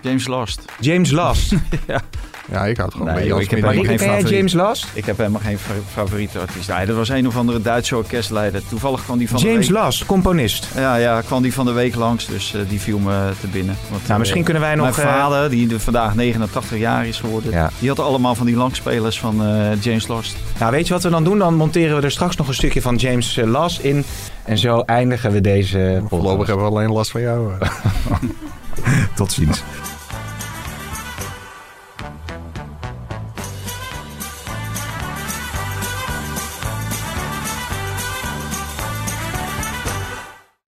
James Last. James Last. Ja, ik houd gewoon Nee, bij joh, Jan ik heb helemaal geen ken jij favoriet. James Last? Ik heb helemaal geen fa- favoriete artiest. Nee, dat was een of andere Duitse orkestleider. Toevallig kwam die van de James week... Last, componist. Ja, ja, kwam die van de week langs, dus eh, die viel me te binnen. Want, Nou, eh, misschien kunnen wij nog... Mijn eh, vader, die de- vandaag 89 jaar is geworden, Ja. die had allemaal van die langspelers van eh, James Last. Nou, weet je wat we dan doen? Dan monteren we er straks nog een stukje van James eh, Last in. En zo eindigen we deze Voorlopig hebben we alleen last van jou. eh. Tot ziens.